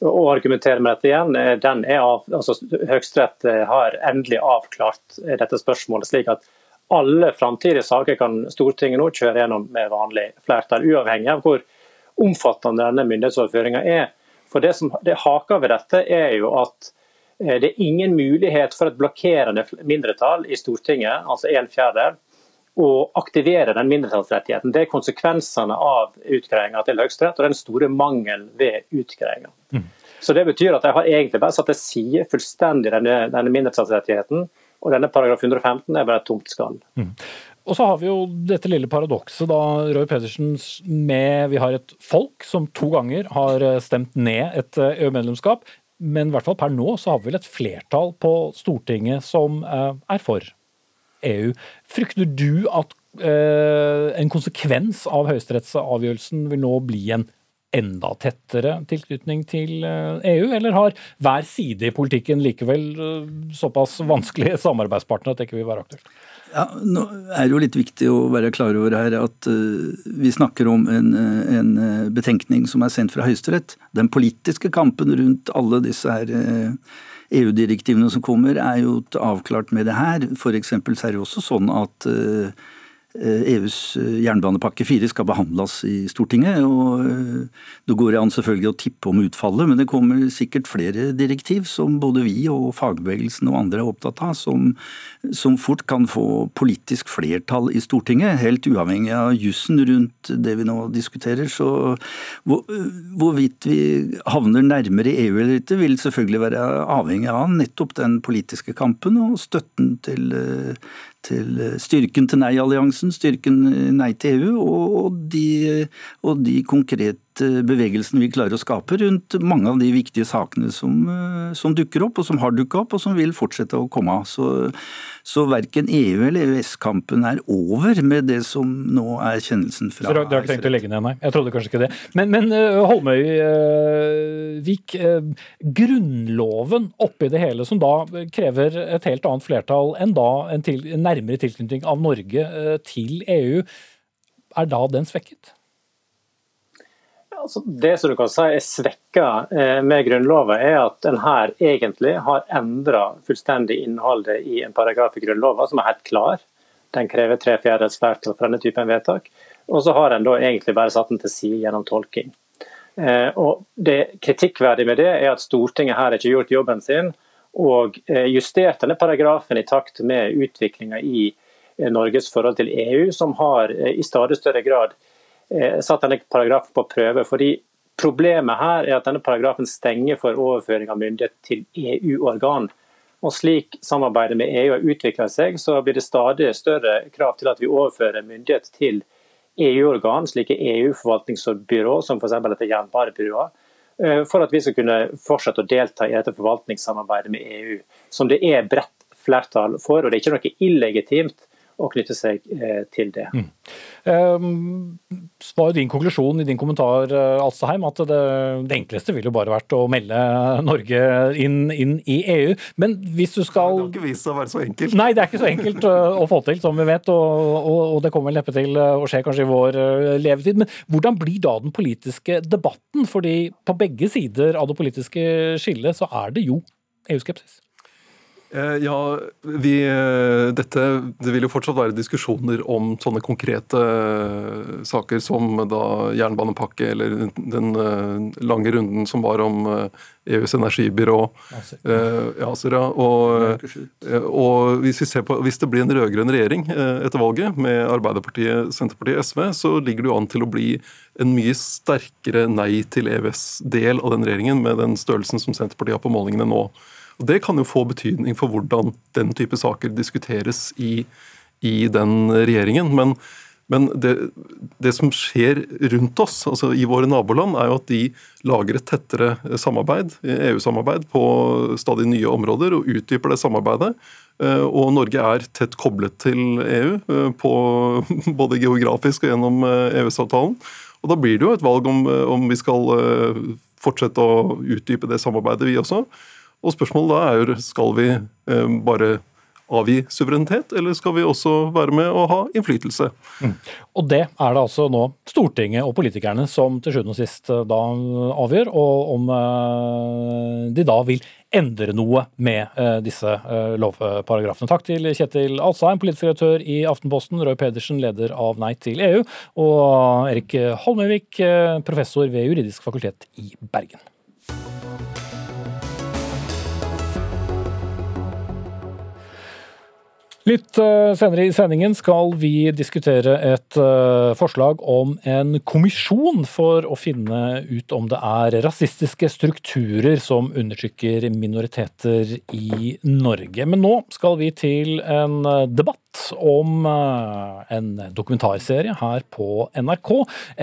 å argumentere med dette igjen. Eh, den er av, altså Høyesterett eh, har endelig avklart eh, dette spørsmålet, slik at alle framtidige saker kan Stortinget nå kjøre gjennom med vanlig flertall, uavhengig av hvor omfattende denne myndighetsoverføringa er. For Det som det haker ved dette, er jo at det er ingen mulighet for et blokkerende mindretall i Stortinget, altså en fjerdedel, å aktivere den mindretallsrettigheten. Det er konsekvensene av utgreiinga til Høyesterett og den store mangelen ved utgreiinga. Mm. Så det betyr at jeg har egentlig bare satt til side fullstendig denne, denne mindretallsrettigheten, og denne paragraf 115 er bare et tomt skall. Mm. Og så har vi jo dette lille paradokset da, Roy Pedersen, med Vi har et folk som to ganger har eh, stemt ned et eh, EU-medlemskap. Men i hvert fall per nå så har vi vel et flertall på Stortinget som eh, er for. EU. Frykter du at eh, en konsekvens av høyesterettsavgjørelsen vil nå bli en enda tettere tilknytning til EU, eh, e eller har hver side i politikken likevel eh, såpass vanskelige samarbeidspartnere at det ikke vil være aktuelt? Ja, nå er det jo litt viktig å være klar over her at uh, vi snakker om en, en, betenkning som er sendt fra Høyesterett. Den politiske kampen rundt alle disse her EU-direktivene som kommer, er jo avklart med det her. Eksempel er det også sånn at uh, EUs jernbanepakke 4 skal behandles i Stortinget. og Det går an selvfølgelig å tippe om utfallet, men det kommer sikkert flere direktiv som både vi og fagbevegelsen og andre er opptatt av, som, som fort kan få politisk flertall i Stortinget, helt uavhengig av jussen rundt det vi nå diskuterer. Så hvor, hvorvidt vi havner nærmere EU eller ikke, vil selvfølgelig være avhengig av nettopp den politiske kampen og støtten til, til styrken til nei-alliansen, styrken nei til EU, og de, og de konkrete bevegelsen vi klarer å skape rundt mange av de viktige sakene som, som dukker opp, og som har dukka opp, og som vil fortsette å komme. Så, så verken EU eller EØS-kampen er over med det som nå er kjennelsen fra Du har ikke tenkt å legge ned, nei? Jeg trodde kanskje ikke det. Men, men Holmøyvik, grunnloven oppi det hele, som da krever et helt annet flertall enn da en, til, en nærmere tilknytning av Norge til EU, er da den svekket? Altså, det som du kan si er svekka eh, med Grunnloven, er at en her egentlig har endra fullstendig innholdet i en paragraf i Grunnloven som er helt klar. Den krever tre fjerdedels flertall for denne typen vedtak. Og så har en da egentlig bare satt den til side gjennom tolking. Eh, og Det kritikkverdige med det er at Stortinget her ikke gjort jobben sin og eh, justert denne paragrafen i takt med utviklinga i Norges forhold til EU, som har i stadig større grad satt denne paragrafen på prøve. fordi Problemet her er at denne paragrafen stenger for overføring av myndighet til EU-organ. Og Slik samarbeidet med EU har utvikla seg, så blir det stadig større krav til at vi overfører myndighet til EU-organ, slike EU-forvaltningsbyrå som f.eks. dette jernbanebyrået, eh, for at vi skal kunne fortsette å delta i dette forvaltningssamarbeidet med EU, som det er bredt flertall for. og Det er ikke noe illegitimt å knytte seg eh, til det. Mm. Var var din konklusjon i din kommentar Alstheim, Alstaheim, at det, det, enkleste ville jo bare vært å melde Norge inn, inn, i EU. Men hvis du skal Det har ikke vist seg å være så enkelt. Nei, det er ikke så enkelt å få til, som vi vet. Og, og, og det kommer vel neppe til å skje kanskje i vår levetid. Men hvordan blir da den politiske debatten? Fordi på begge sider av det politiske skillet så er det jo EU-skepsis. Eh, ja, vi, eh, dette, Det vil jo fortsatt være diskusjoner om sånne konkrete eh, saker som da jernbanepakke eller den lange runden som var om EUs e energibyrå. ACER, og, og hvis, på, hvis, det blir en rød-grønn regjering etter valget med Arbeiderpartiet, Senterpartiet og SV, så ligger det jo an til å bli en mye sterkere nei til EØS-del av den regjeringen med den størrelsen som Senterpartiet har på målingene nå. Og Det kan jo få betydning for hvordan den type saker diskuteres i, i den regjeringen. Men, men det, det, som skjer rundt oss, altså i våre naboland, er jo at de lager et tettere samarbeid, EU-samarbeid, på stadig nye områder og utdyper det samarbeidet. Eh, og Norge er tett koblet til EU, eh, på, både geografisk og gjennom EØS-avtalen. Eh, e og Da blir det jo et valg om, om vi skal fortsette å utdype det samarbeidet, vi også. Og spørsmålet da er jo skal vi eh, bare avgi suverenitet, eller skal vi også være med og ha innflytelse? Mm. Og det er det altså nå Stortinget og politikerne som til sjuende og sist eh, da avgjør, og om eh, de da vil endre noe med disse lovparagrafene. Takk til Kjetil Alsheim, politisk redaktør i Aftenposten, Roy Pedersen, leder av Nei til EU, og Erik Holmøyvik, professor ved Juridisk fakultet i Bergen. Litt uh, senere i sendingen skal vi diskutere et uh, forslag om en kommisjon for å finne ut om det er rasistiske strukturer som undertrykker minoriteter i Norge. Men nå skal vi til en uh, om en dokumentarserie her på NRK.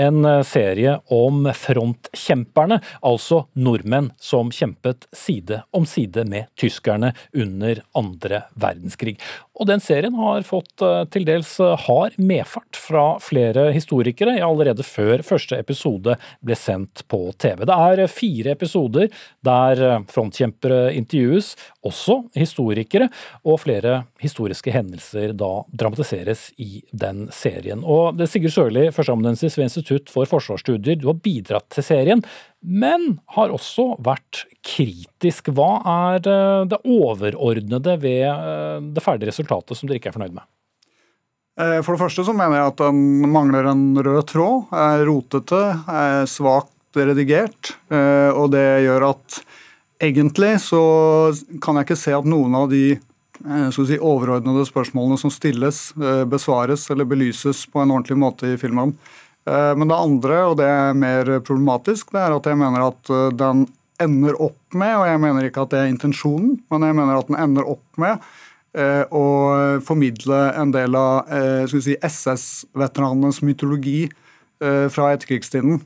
En serie om frontkjemperne, altså nordmenn som kjempet side om side med tyskerne under andre verdenskrig. Og den serien har fått eh, til dels eh, hard medfart fra flere historikere allerede før første episode ble sendt på TV. Det er fire episoder der eh, frontkjempere intervjues, også historikere, og flere historiske hendelser da dramatiseres i den serien. Og det er Sigurd Sørli, førsteamanuensis ved Institutt for forsvarsstudier, du har bidratt til serien men har også vært kritisk. Hva er det overordnede ved eh, det ferdige resultatet som dere ikke er fornøyd med? Eh, For det første så mener jeg at den mangler en rød tråd. Er rotete, er svakt redigert. eh, Og det gjør at egentlig så kan jeg ikke se at noen av de eh, si, overordnede spørsmålene som stilles, eh, besvares eller belyses på en ordentlig måte i filmen. Eh, Men det andre, og det er mer problematisk, det er at jeg mener at den ender opp med, og jeg mener ikke at det er intensjonen, men jeg mener at den ender opp med å formidle en del av si, SS-veteranenes mytologi fra etterkrigstiden.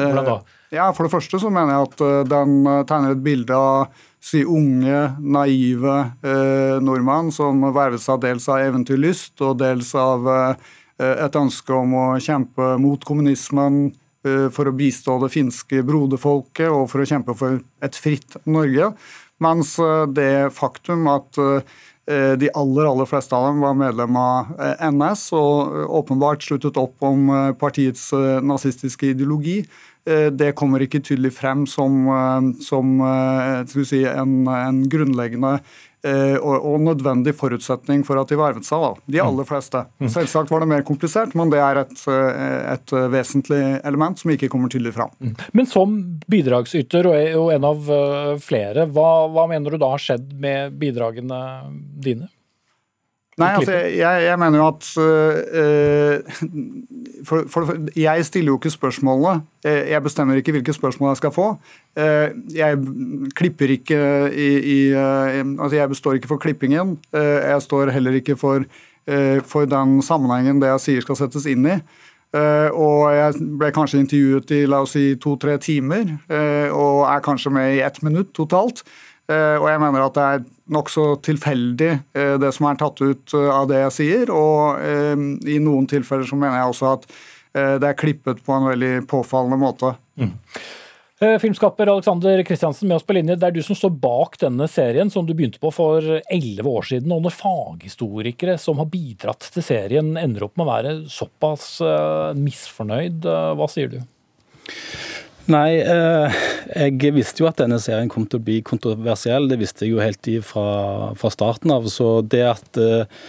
Eh, Hvordan da? Ja, For det første så mener jeg at eh, den eh, tegner et bilde av si, unge, naive eh, nordmenn som vervet seg dels av eventyrlyst og dels av eh, et ønske om å kjempe mot kommunismen eh, for å bistå det finske broderfolket og for å kjempe for et fritt Norge. Mens det faktum at de aller aller fleste av dem var medlem av NS og åpenbart sluttet opp om partiets nazistiske ideologi, det kommer ikke tydelig frem som, eh, som eh, si, en, en grunnleggende eh, og, og nødvendig forutsetning for at de vervet seg. Da. De aller fleste. Selvsagt var det mer komplisert, men det er et, eh, et vesentlig element som ikke kommer tydelig fram. Men som bidragsyter og en av eh, flere, hva, hva mener du da har skjedd med bidragene dine? Nei, altså, jeg, jeg mener jo at uh, for, for, Jeg stiller jo ikke spørsmålene. Jeg jeg bestemmer ikke hvilke spørsmål jeg skal få. Uh, Jeg klipper ikke i, i uh, altså Jeg består ikke for klippingen. Eh, Jeg står heller ikke for, eh, for den sammenhengen det jeg sier skal settes inn i. Eh, og jeg ble kanskje intervjuet i la oss si to-tre timer, eh, og er kanskje med i ett minutt totalt. Eh, Og jeg mener at det er nokså tilfeldig eh, det som er tatt ut eh, av det jeg sier. Og i noen tilfeller så mener jeg også at det er klippet på en veldig påfallende måte. Mm. Filmskaper Alexander Kristiansen med oss på linje. Det er du som står bak denne serien, som du begynte på for elleve år siden. Og når faghistorikere som har bidratt til serien, ender opp med å være såpass misfornøyd, hva sier du? Nei, eh, jeg visste jo at denne serien kom til å bli kontroversiell. Det visste jeg jo helt fra, fra starten av. Så det at eh,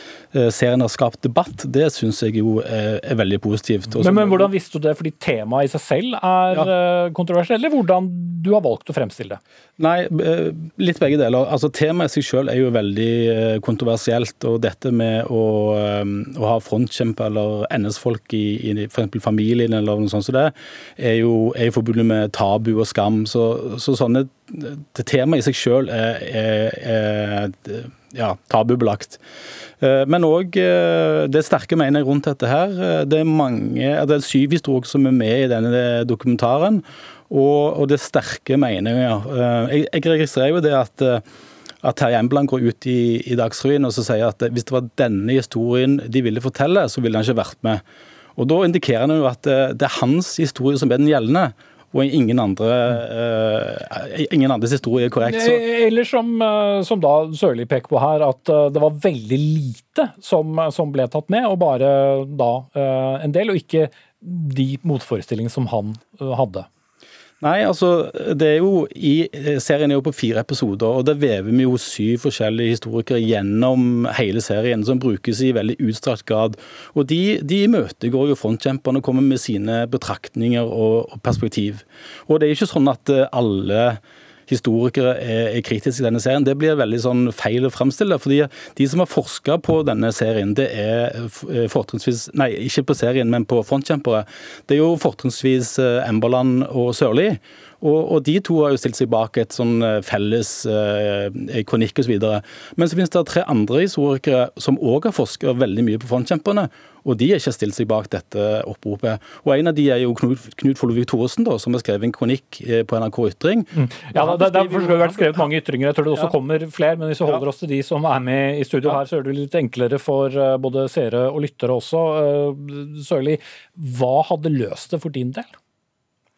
serien har skapt debatt, det syns jeg jo er, er veldig positivt. Men, men hvordan visste du det? Fordi temaet i seg selv er ja. kontroversielt, eller hvordan du har valgt å fremstille det? Nei, eh, litt begge deler. Altså Temaet i seg selv er jo veldig eh, kontroversielt. Og dette med å, eh, å ha frontkjemper eller NS-folk i, i f.eks. familien eller noe sånt som det, er jo, er jo forbundet med tabu og skam. Så, så sånne det Temaet i seg selv er, er, er ja, tabubelagt. Eh, Men òg det sterke mener jeg rundt dette her. eh, Det er mange, det er syv historier som er med i denne dokumentaren. Og, og det sterke meninger. jeg. Jeg, registrerer jo det at eh, at Terje Embland går ut i, i Dagsrevyen og sier at hvis det var denne historien de ville fortelle, så ville han ikke vært med. Og Da indikerer han jo at eh, det er hans historie som er den gjeldende, og ingen, andre, uh, ingen andres historie er korrekt. Så, Eh, Eller som, eh, som da Sørli peker på her, at det var veldig lite som, som ble tatt med, og bare da uh, en del, og ikke de motforestillingene som han hadde. Nei, altså, det er jo i Serien er jo på fire episoder, og der vever vi jo syv forskjellige historikere gjennom hele serien, som brukes i veldig utstrakt grad. Og de, de imøtegår jo frontkjemperne og kommer med sine betraktninger og, og perspektiv. Og det er jo ikke sånn at eh, alle historikere er, er kritiske i denne serien. Det blir veldig sånn feil å fremstille. fordi De som har forska på denne serien, det er eh, fortrinnsvis Nei, ikke på serien, men på frontkjempere. Det er jo fortrinnsvis eh, Emberland og Sørli. Og, og de to har jo stilt seg bak et sånn eh, felles eh, kronikk osv. Men så finnes det tre andre historikere som òg har forska veldig mye på frontkjemperne. Og de har ikke stilt seg bak dette oppropet. Og en av de er jo Knut, Knut Follovik Thoresen, som har skrevet en kronikk eh, på NRK Ytring. Ja, Og han det, har vært skrevet mange ytringer. Jeg tror det også Ja. kommer flere. Men hvis vi holder oss til de som er med i studio her, så er det litt enklere for eh, både seere og lyttere også. Sørli, hva hadde løst det for din del?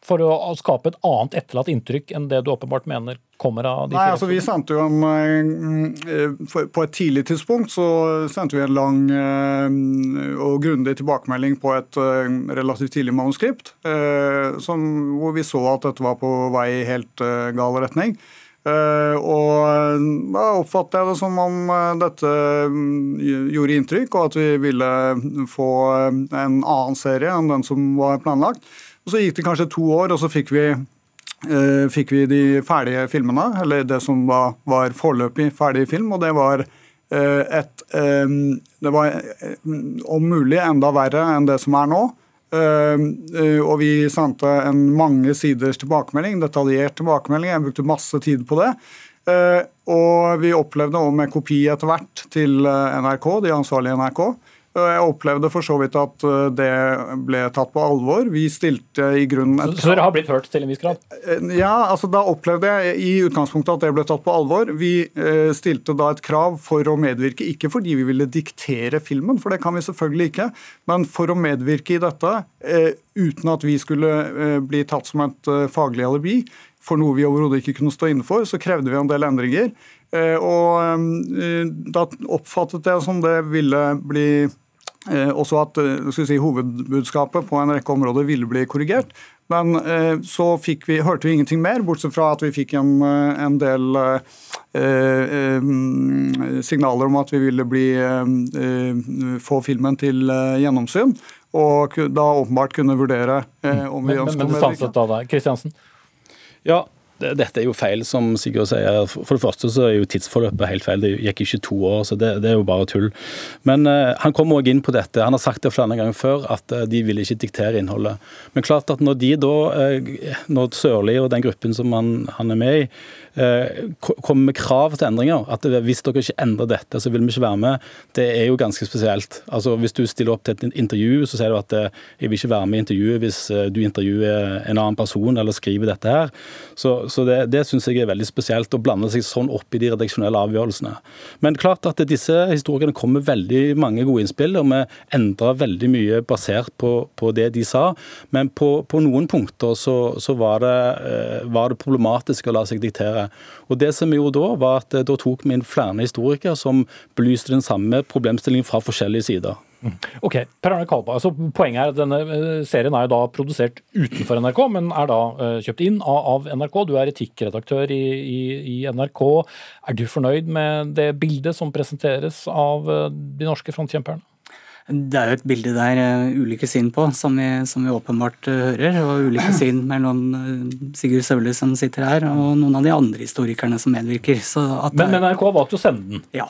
For å skape et annet etterlatt inntrykk enn det du åpenbart mener kommer av de Nei, altså Vi sendte jo en eh, På et tidlig tidspunkt så sendte vi en lang eh, og grundig tilbakemelding på et eh, relativt tidlig manuskript, som, hvor vi så at dette var på vei i helt gal retning. Og da oppfatter jeg det som om dette mm, gjorde inntrykk, og at vi ville få en annen serie enn den som var planlagt. Og Så gikk det kanskje to år, og så fikk vi, eh, fikk vi de ferdige filmene. Eller det som var, var foreløpig ferdig film, og det var eh, et eh, Det var eh, om mulig enda verre enn det som er nå. Uh, uh, og vi sendte en mange siders tilbakemelding, detaljert tilbakemelding. Jeg brukte masse tid på det. Og vi opplevde òg med kopi etter hvert til NRK, de ansvarlige NRK. Jeg opplevde for så vidt at det ble tatt på alvor. Vi stilte i grunnen et Så dere har blitt hørt til en viss grad? Ja, altså da opplevde jeg i utgangspunktet at det ble tatt på alvor. Vi stilte da et krav for å medvirke, ikke fordi vi ville diktere filmen, for det kan vi selvfølgelig ikke, men for å medvirke i dette uten at vi skulle bli tatt som et faglig alibi for noe vi overhodet ikke kunne stå inne for, så krevde vi en del endringer. Og da oppfattet jeg som det ville bli også at si, hovedbudskapet på en rekke områder ville bli korrigert. Men så vi, hørte vi ingenting mer, bortsett fra at vi fikk en, en del eh, signaler om at vi ville bli, eh, få filmen til gjennomsyn. Og da åpenbart kunne vurdere eh, om vi ønsket å medvirke. Men det stanset da der. Kristiansen? Ja, dette er jo feil, som Sigurd sier. For det første så er jo tidsforløpet helt feil. Det gikk ikke to år, så det, det er jo bare tull. Men uh, han kommer òg inn på dette. Han har sagt det flere ganger før, at uh, de vil ikke diktere innholdet. Men klart at når de da, uh, når Sørli og den gruppen som han, han er med i, kommer med krav til endringer, at hvis dere ikke endrer dette, så vil vi ikke være med, det er jo ganske spesielt. Altså Hvis du stiller opp til et intervju, så sier du at jeg vil ikke være med i intervjuet hvis du intervjuer en annen person eller skriver dette her. Så, så det, det syns jeg er veldig spesielt, å blande seg sånn opp i de redaksjonelle avgjørelsene. Men klart at disse historikerne kom med veldig mange gode innspill, og vi endra veldig mye basert på, på, det de sa. Men på, på noen punkter så, så var, det, var, det, problematisk å la seg diktere. Og det som vi gjorde da, var at da tok vi inn flere historikere som belyste den samme problemstillingen fra forskjellige sider. Ok, Per Arne Kalba, altså Poenget er at denne eh, serien er jo da produsert utenfor NRK, men er da uh, kjøpt inn av, NRK. Du er etikkredaktør i, i, i, NRK. Er du fornøyd med det bildet som presenteres av de norske frontkjemperne? Det er jo et bilde der uh, ulike syn på, som vi, som vi åpenbart uh, hører. Og ulike syn mellom uh, Sigurd Søvle som sitter her, og noen av de andre historikerne som medvirker. men, men NRK har valgt å sende den? Ja.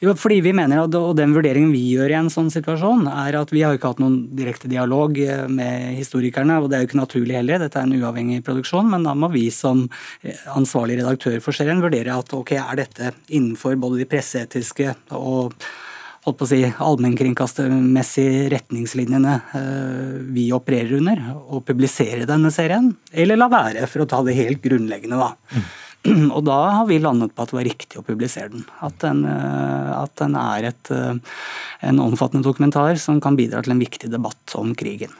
Jo, fordi vi mener, og den vurderingen vi gjør i en sånn situasjon, er at vi har ikke hatt noen direkte dialog med historikerne, og det er jo ikke naturlig heller, dette er en uavhengig produksjon, men da må vi som ansvarlig redaktør for serien vurdere at ok, er dette innenfor både de presseetiske og holdt på å si, allmennkringkastermessige retningslinjene vi opererer under, og publisere denne serien, eller la være, for å ta det helt grunnleggende, da. Mm. Og da har vi landet på at det var riktig å publisere den. At den, at den er et, en omfattende dokumentar som kan bidra til en viktig debatt om krigen.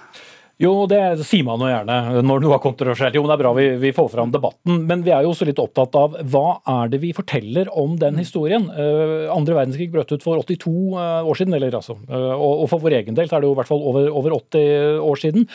Jo, det sier man jo gjerne når noe er kontroversielt. Jo, det er bra vi, vi, får fram debatten, men vi er jo også litt opptatt av hva er det vi forteller om den historien. Uh, andre verdenskrig brøt ut for 82 uh, år siden, eller altså, og, og, for vår egen del er det jo i hvert fall over, over 80 år siden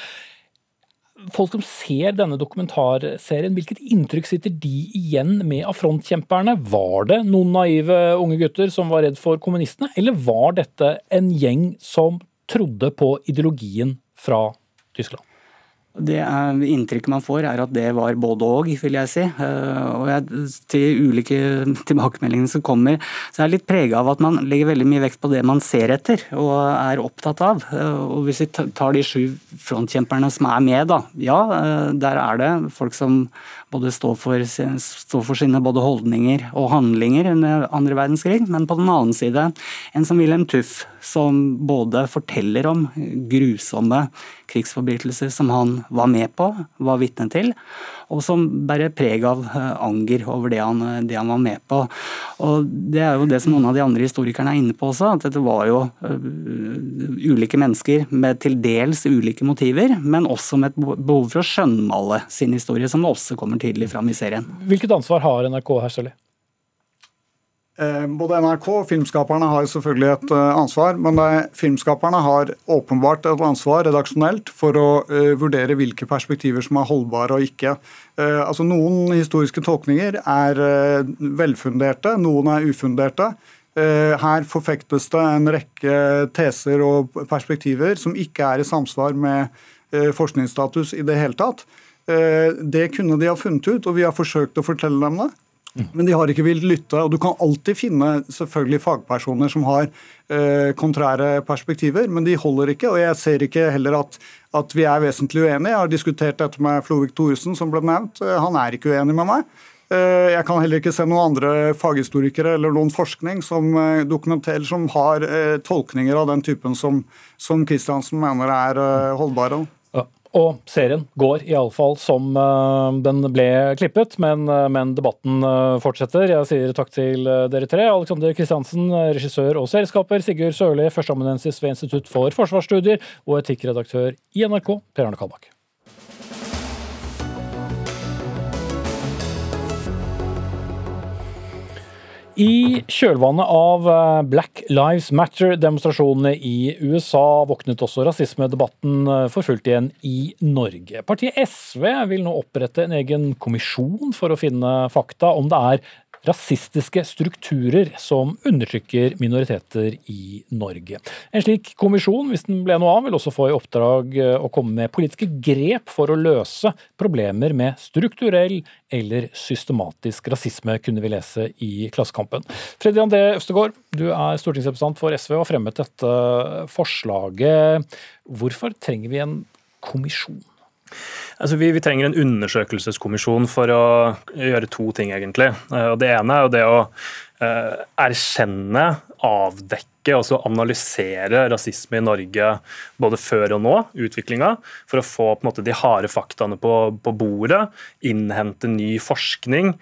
folk som ser denne dokumentarserien, hvilket inntrykk sitter de igjen med av frontkjemperne? Var det noen naive unge gutter som var redd for kommunistene, eller var dette en gjeng som trodde på ideologien fra Tyskland? Det Inntrykket man får, er at det var både og, vil jeg si. Og jeg, til ulike tilbakemeldinger som kommer, så er det litt prega av at man legger veldig mye vekt på det man ser etter og er opptatt av. Og Hvis vi tar de sju frontkjemperne som er med, da. Ja, der er det folk som både står for, står for sine både holdninger og handlinger under andre verdenskrig, men på den annen side en som Wilhelm Tuff, som både forteller om grusomme krigsforbrytelser som han var med på, var vitne til, og som bærer preg av eh, anger over det han, det han, var med på. Og Det er jo det som noen av de andre historikerne er inne på også, at dette var jo uh, ulike mennesker med til dels ulike motiver, men også med et behov for å skjønnmale sin historie, som også kommer tydelig fram i serien. Hvilket ansvar har NRK her, Sølvi? Eh, både NRK og filmskaperne har selvfølgelig et eh, ansvar, men filmskaperne har åpenbart et ansvar redaksjonelt for å vurdere hvilke perspektiver som er holdbare og ikke. Altså Noen historiske tolkninger er velfunderte, noen er ufunderte. Her forfektes det en rekke teser og perspektiver som ikke er i samsvar med forskningsstatus i det hele tatt. Det kunne de ha funnet ut, og vi har forsøkt å fortelle dem det. Men de har ikke villet lytte. og Du kan alltid finne selvfølgelig fagpersoner som har eh, kontrære perspektiver, men de holder ikke. og Jeg ser ikke heller at, at vi er vesentlig uenige. Jeg har diskutert dette med Flovik Thoresen, som ble nevnt. Eh, han er ikke uenig med meg. Eh, jeg kan heller ikke se noen andre faghistorikere eller noen forskning som eh, dokumenterer som har tolkninger av den typen som, som Kristiansen mener er holdbare. Og serien går iallfall som uh, den ble klippet, men, uh, men, debatten uh, fortsetter. Jeg sier takk til dere tre. Alexander Kristiansen, regissør og serieskaper. Sigurd Sørli, førsteamanuensis ved Institutt for forsvarsstudier og etikkredaktør i NRK, Per Arne Kalbakk. I kjølvannet av eh, Black Lives Matter-demonstrasjonene i USA våknet også rasismedebatten eh, for fullt igjen i Norge. Partiet SV vil nå opprette en egen kommisjon for å finne fakta om det er rasistiske strukturer som undertrykker minoriteter i Norge. En slik kommisjon, hvis den ble noe av, vil også få i oppdrag eh, å komme med politiske grep for å løse problemer med strukturell eller systematisk rasisme, kunne vi lese i Klassekampen. Freddy André Østegård, du er stortingsrepresentant for SV og har fremmet dette forslaget. Hvorfor trenger vi en kommisjon? Altså, vi, vi, trenger en undersøkelseskommisjon for å gjøre to ting, egentlig. Eh, og det ene er jo det å uh, erkjenne, avdekke og altså analysere rasisme i Norge både før og nå, utviklinga, for å få måte, de harde faktaene på, på, bordet, innhente ny forskning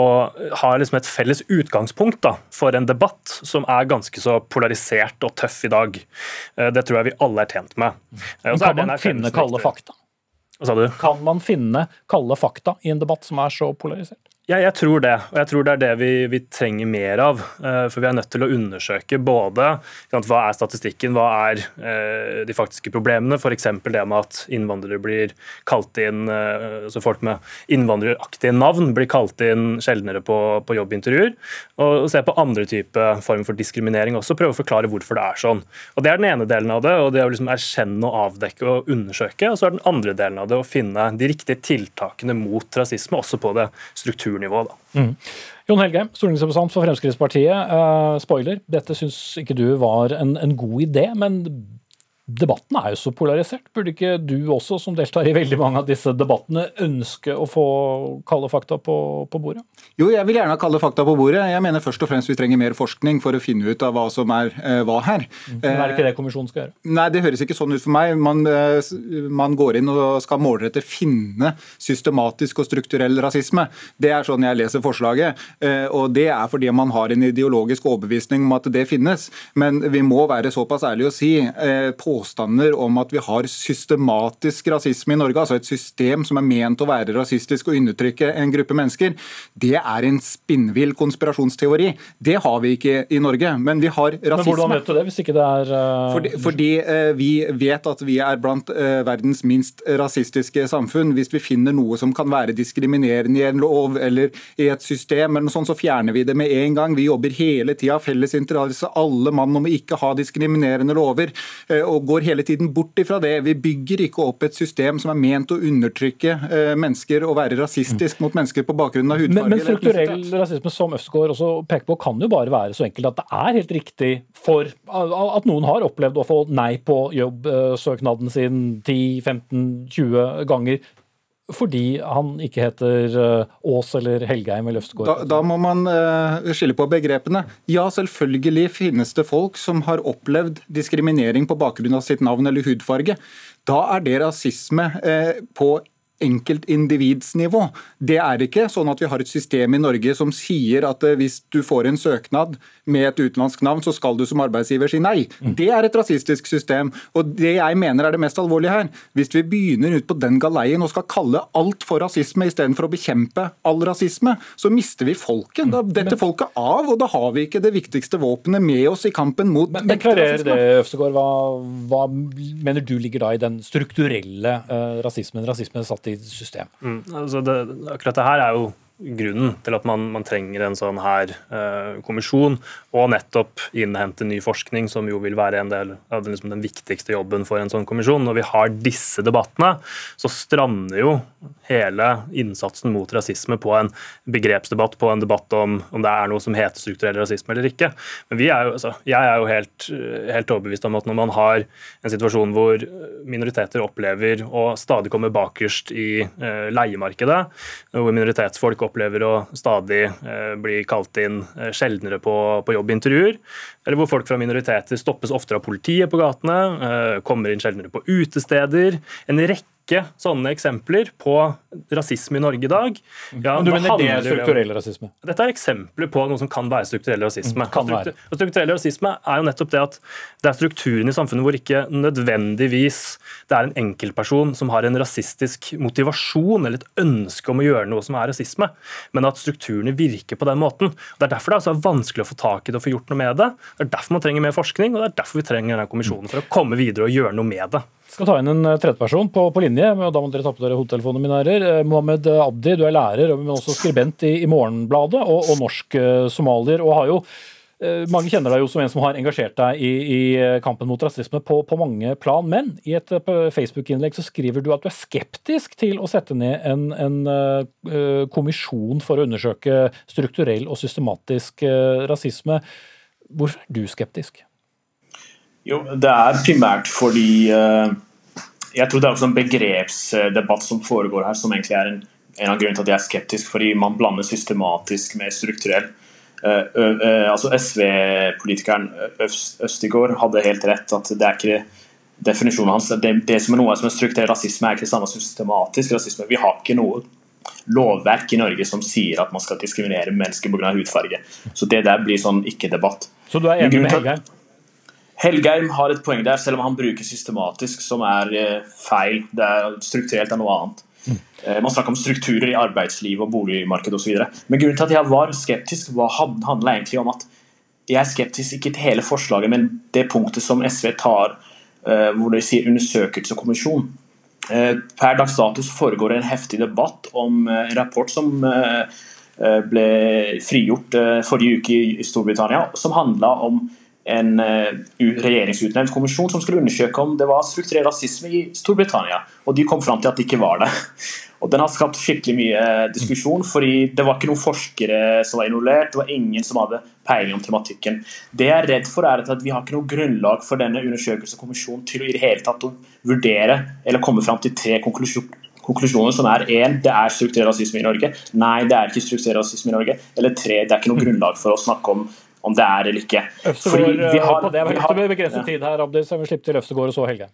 og ha liksom et felles utgangspunkt da, for en debatt som er ganske så polarisert og tøff i dag. Uh, det tror jeg vi alle er tjent med. Uh, kan man finne kalde fakta? Hva sa du? Kan man finne kalde fakta i en debatt som er så polarisert? Ja, jeg tror det. Og jeg tror det er det vi, vi trenger mer av. Eh, for vi er nødt til å undersøke både hva er statistikken, hva er eh, de faktiske problemene, f.eks. det med at innvandrere blir kalt inn, eh, altså folk med innvandreraktige navn blir kalt inn sjeldnere på, på jobbintervjuer. Og se på andre typer former for diskriminering også, prøve å forklare hvorfor det er sånn. Og Det er den ene delen av det, og det å liksom erkjenne og avdekke og undersøke. Og så er den andre delen av det å finne de riktige tiltakene mot rasisme, også på det strukturen kulturnivå. Da. Mm. Jon Helge, stortingsrepresentant for Fremskrittspartiet. Uh, spoiler, dette syns ikke du var en, en god idé, men debatten er jo så polarisert. Burde ikke du også, som deltar i veldig mange av disse debattene, ønske å få kalde fakta på, på, bordet? Jo, jeg vil gjerne ha kalde fakta på bordet. Jeg mener først og fremst vi trenger mer forskning for å finne ut av hva som er eh, hva her. Men Er det ikke det kommisjonen skal gjøre? Nei, det høres ikke sånn ut for meg. Man, eh, man går inn og skal målrette finne systematisk og strukturell rasisme. Det er sånn jeg leser forslaget. Eh, og det er fordi man har en ideologisk overbevisning om at det finnes. Men vi må være såpass ærlige å si eh, på påstander om at vi har systematisk rasisme i Norge, altså et system som er ment å være rasistisk og undertrykke en gruppe mennesker, det er en spinnvill konspirasjonsteori. Det har vi ikke i Norge, men vi har rasisme. Men Hvordan vet du det, hvis ikke det er uh... Fordi, fordi uh, vi vet at vi er blant uh, verdens minst rasistiske samfunn. Hvis vi finner noe som kan være diskriminerende i en lov eller i et system, eller noe sånt, så fjerner vi det med en gang. Vi jobber hele tida felles interesse, alle mann om å ikke ha diskriminerende lover. og går hele tiden bort ifra det. Vi bygger ikke opp et system som er ment å undertrykke eh, mennesker og være rasistisk mot mennesker på bakgrunn av hudfarge. Men, men strukturell rasisme, som Østgaard også peker på, kan jo bare være så enkelt at det er helt riktig for at noen har opplevd å få nei på jobbsøknaden sin 10-15-20 ganger fordi han ikke heter Aas eh, eller Helgeheim i Løftegård? Da, da, må man uh, skille på begrepene. Ja, selvfølgelig finnes det folk som har opplevd diskriminering på bakgrunn av sitt navn eller hudfarge. Da er det rasisme uh, på enkeltindividsnivå. Det er ikke sånn at vi har et system i Norge som sier at eh, hvis du får en søknad med et utenlandsk navn, så skal du som arbeidsgiver si nei. Mm. Det er et rasistisk system. Og det jeg mener er det mest alvorlige her, hvis vi begynner ut på den galeien og skal kalle alt for rasisme istedenfor å bekjempe all rasisme, så mister vi folket. Da detter folket av, og da har vi ikke det viktigste våpenet med oss i kampen mot Men klarer det, Øvstegård. Hva, hva mener du ligger da i den strukturelle uh, rasismen? Rasismen satt i system? Mm, altså det, akkurat det her er jo grunnen til at man, man trenger en sånn her eh, kommisjon, og nettopp innhente ny forskning, som jo vil være en del av den, liksom, den viktigste jobben for en sånn kommisjon. Når vi har disse debattene, så strander jo hele innsatsen mot rasisme på en begrepsdebatt, på en debatt om om det er noe som heter strukturell rasisme eller ikke. Men er jo, altså, jeg er jo helt, helt overbevist om at når man har en situasjon hvor minoriteter opplever å stadig komme bakerst i eh, leiemarkedet, hvor minoritetsfolk opplever å stadig eh, bli kalt inn eh, sjeldnere på, på, jobbintervjuer, eller hvor folk fra minoriteter stoppes oftere av politiet på gatene, eh, kommer inn sjeldnere på utesteder. En rekke rekke sånne eksempler på rasisme i Norge i dag. Ja, Men du mener det er strukturell rasisme? Dette er eksempler på noe som kan være strukturell rasisme. Mm, kan være. Og strukturell rasisme er jo nettopp det at det er strukturen i samfunnet hvor ikke nødvendigvis det er en enkeltperson som har en rasistisk motivasjon eller et ønske om å gjøre noe som er rasisme, men at strukturene virker på den måten. Det er derfor det er så vanskelig å få tak i det og få gjort noe med det. Det er derfor man trenger mer forskning, og det er derfor vi trenger denne kommisjonen for å komme videre og gjøre noe med det. Skal ta inn en tredjeperson på, på linje. og Da må dere ta på dere hodetelefonene, mine herrer. Mohammed Abdi, du er lærer, men også skribent i, i Morgenbladet, og, og norsk uh, somalier. og har jo mange kjenner deg jo som en som har engasjert deg i, i kampen mot rasisme på, på, mange plan, men i et Facebook-innlegg så skriver du at du er skeptisk til å sette ned en, en kommisjon for å undersøke strukturell og systematisk rasisme. Hvorfor er du skeptisk? Jo, det er primært fordi uh, Jeg tror det er også en begrepsdebatt som foregår her, som egentlig er en, en av grunnene til at jeg er skeptisk. Fordi man blander systematisk med strukturell. Uh, altså SV-politikeren Østigård hadde helt rett at det er ikke definisjonen hans. Det, det som er noe som er strukturell rasisme, er ikke det samme systematisk rasisme. Vi har ikke noe lovverk i Norge som sier at man skal diskriminere mennesker pga. hudfarge. Så det der blir sånn ikke-debatt. Så du er enig med Helgeim? Helgeim har et poeng der, selv om han bruker systematisk, som er feil. Det er strukturelt er noe annet. Mm. Man snakker om strukturer i arbeidsliv og boligmarked osv. Men grunnen til at jeg var skeptisk, var, handla egentlig om at jeg er skeptisk ikke til hele forslaget, men det punktet som SV tar, hvor de sier undersøkelseskommisjon. Per dags dato foregår det en heftig debatt om en rapport som ble frigjort forrige uke i Storbritannia, som handla om en regjeringsutnevnt kommisjon som skulle undersøke om det var strukturell rasisme i Storbritannia. Og de kom fram til at det ikke var det. Og Den har skapt skikkelig mye diskusjon, fordi det var ikke noen forskere som var involvert. Det var ingen som hadde peiling om tematikken. Det jeg er redd for, er at vi har ikke noe grunnlag for denne undersøkelseskommisjonen til å i det hele tatt vurdere eller komme fram til tre konklusjoner konklusjoner som er én, det er strukturell rasisme i Norge. Nei, det er ikke strukturell rasisme i Norge. Eller tre, det er ikke noe grunnlag for å snakke om om det er eller ikke. Øvstegård, vi har, på det, vi har, begrenset tid her, Abdi, så vi slipper til Øvstegård og så Helge.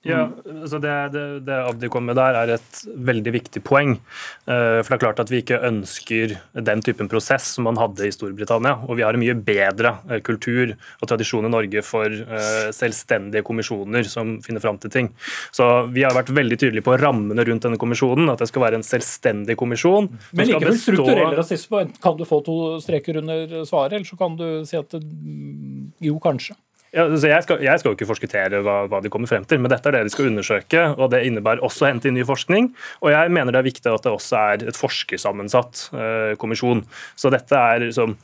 Ja, altså det, det, det, Abdi kom med der, er et veldig viktig poeng. For det er klart at vi ikke ønsker den typen prosess som man hadde i Storbritannia. Og vi har en mye bedre kultur og tradisjon i Norge for selvstendige kommisjoner som finner fram til ting. Så vi har vært veldig tydelige på rammene rundt denne kommisjonen. At det skal være en selvstendig kommisjon. Men likevel bestå... strukturell rasisme. Kan du få to streker under svaret, eller så kan du si at det, jo, kanskje. Ja, jeg, skal, jeg, skal, jo ikke forskuttere hva, hva, de kommer frem til, men dette er det de skal undersøke. og Det innebærer også å hente inn ny forskning. og Jeg mener det er viktig at det også er et forskersammensatt eh, kommisjon. Så dette er liksom,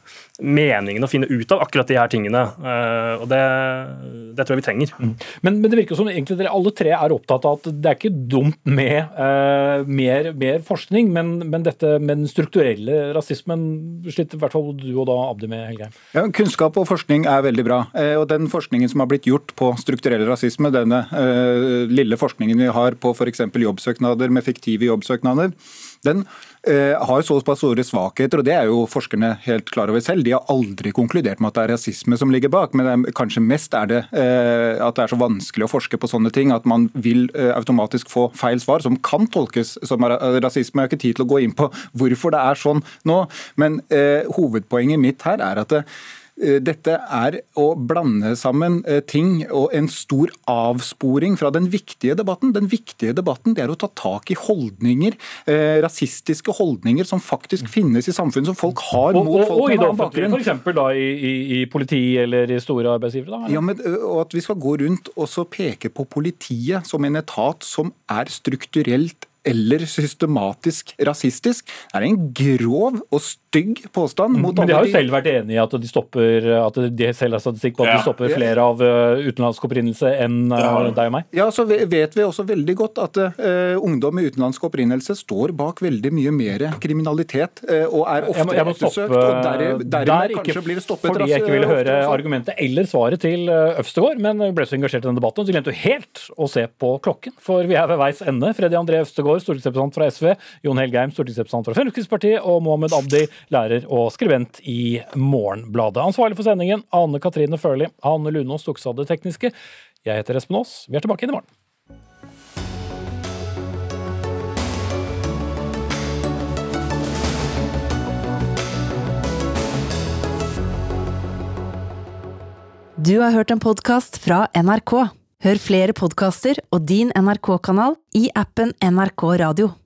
meningen å finne ut av akkurat de her tingene. Uh, og det, det, tror jeg vi trenger. Mm. Men, men, det virker som egentlig dere alle tre er opptatt av at det er ikke dumt med uh, mer, mer, forskning, men, men, dette med den strukturelle rasismen sliter i hvert fall du og da Abdi med, Helgeim. Ja, kunnskap og forskning er veldig bra. og den forskningen som har blitt gjort på strukturell rasisme, denne uh, lille forskningen vi har på f.eks. jobbsøknader med fiktive jobbsøknader, den uh, har såpass store svakheter, og det er jo forskerne helt klar over selv. De har aldri konkludert med at det er rasisme som ligger bak, men kanskje mest er det uh, at det er så vanskelig å forske på sånne ting at man vil automatisk få feil svar, som kan tolkes som rasisme. Jeg har ikke tid til å gå inn på hvorfor det er sånn nå, men hovedpoenget mitt her er at det, Eh, dette er å blande sammen eh, ting og en stor avsporing fra den viktige debatten. Den viktige debatten det er å ta tak i holdninger, eh, rasistiske holdninger som faktisk finnes i samfunnet, som folk har mot folk og, og, med annen bakgrunn. F.eks. da i, i, i politi eller i store arbeidsgivere? Da, ja, men, og at vi skal gå rundt og så peke på politiet som en etat som er strukturelt eller systematisk rasistisk. Det er en grov og stygg påstand. Mm, men de har jo selv vært enig i at de stopper, at de selv har statistikk på at ja. de stopper flere av uh, utenlandsk opprinnelse enn uh, deg og meg? Ja, så vet vi også veldig godt at uh, ungdom med utenlandsk opprinnelse står bak veldig mye mer kriminalitet og er ofte jeg må, jeg må ettersøkt. og der, dermed kanskje blir det stoppet Fordi jeg ikke ville høre argumentet eller svaret til Øvstegård, men ble så engasjert i den debatten, så glemte du helt å se på klokken. For vi er ved veis ende. Freddy André Øvstegård stortingsrepresentant fra SV, Jon Helgheim, stortingsrepresentant fra Fremskrittspartiet, og Mohammed Abdi, lærer og skribent i Morgenbladet. Ansvarlig for sendingen, Ane Katrine Førli. Hanne Lunås tok seg av det tekniske. Jeg heter Espen Aas. Vi er tilbake inn i morgen. Du har hørt en podkast fra NRK. Hør flere podkaster og din NRK-kanal i appen NRK Radio.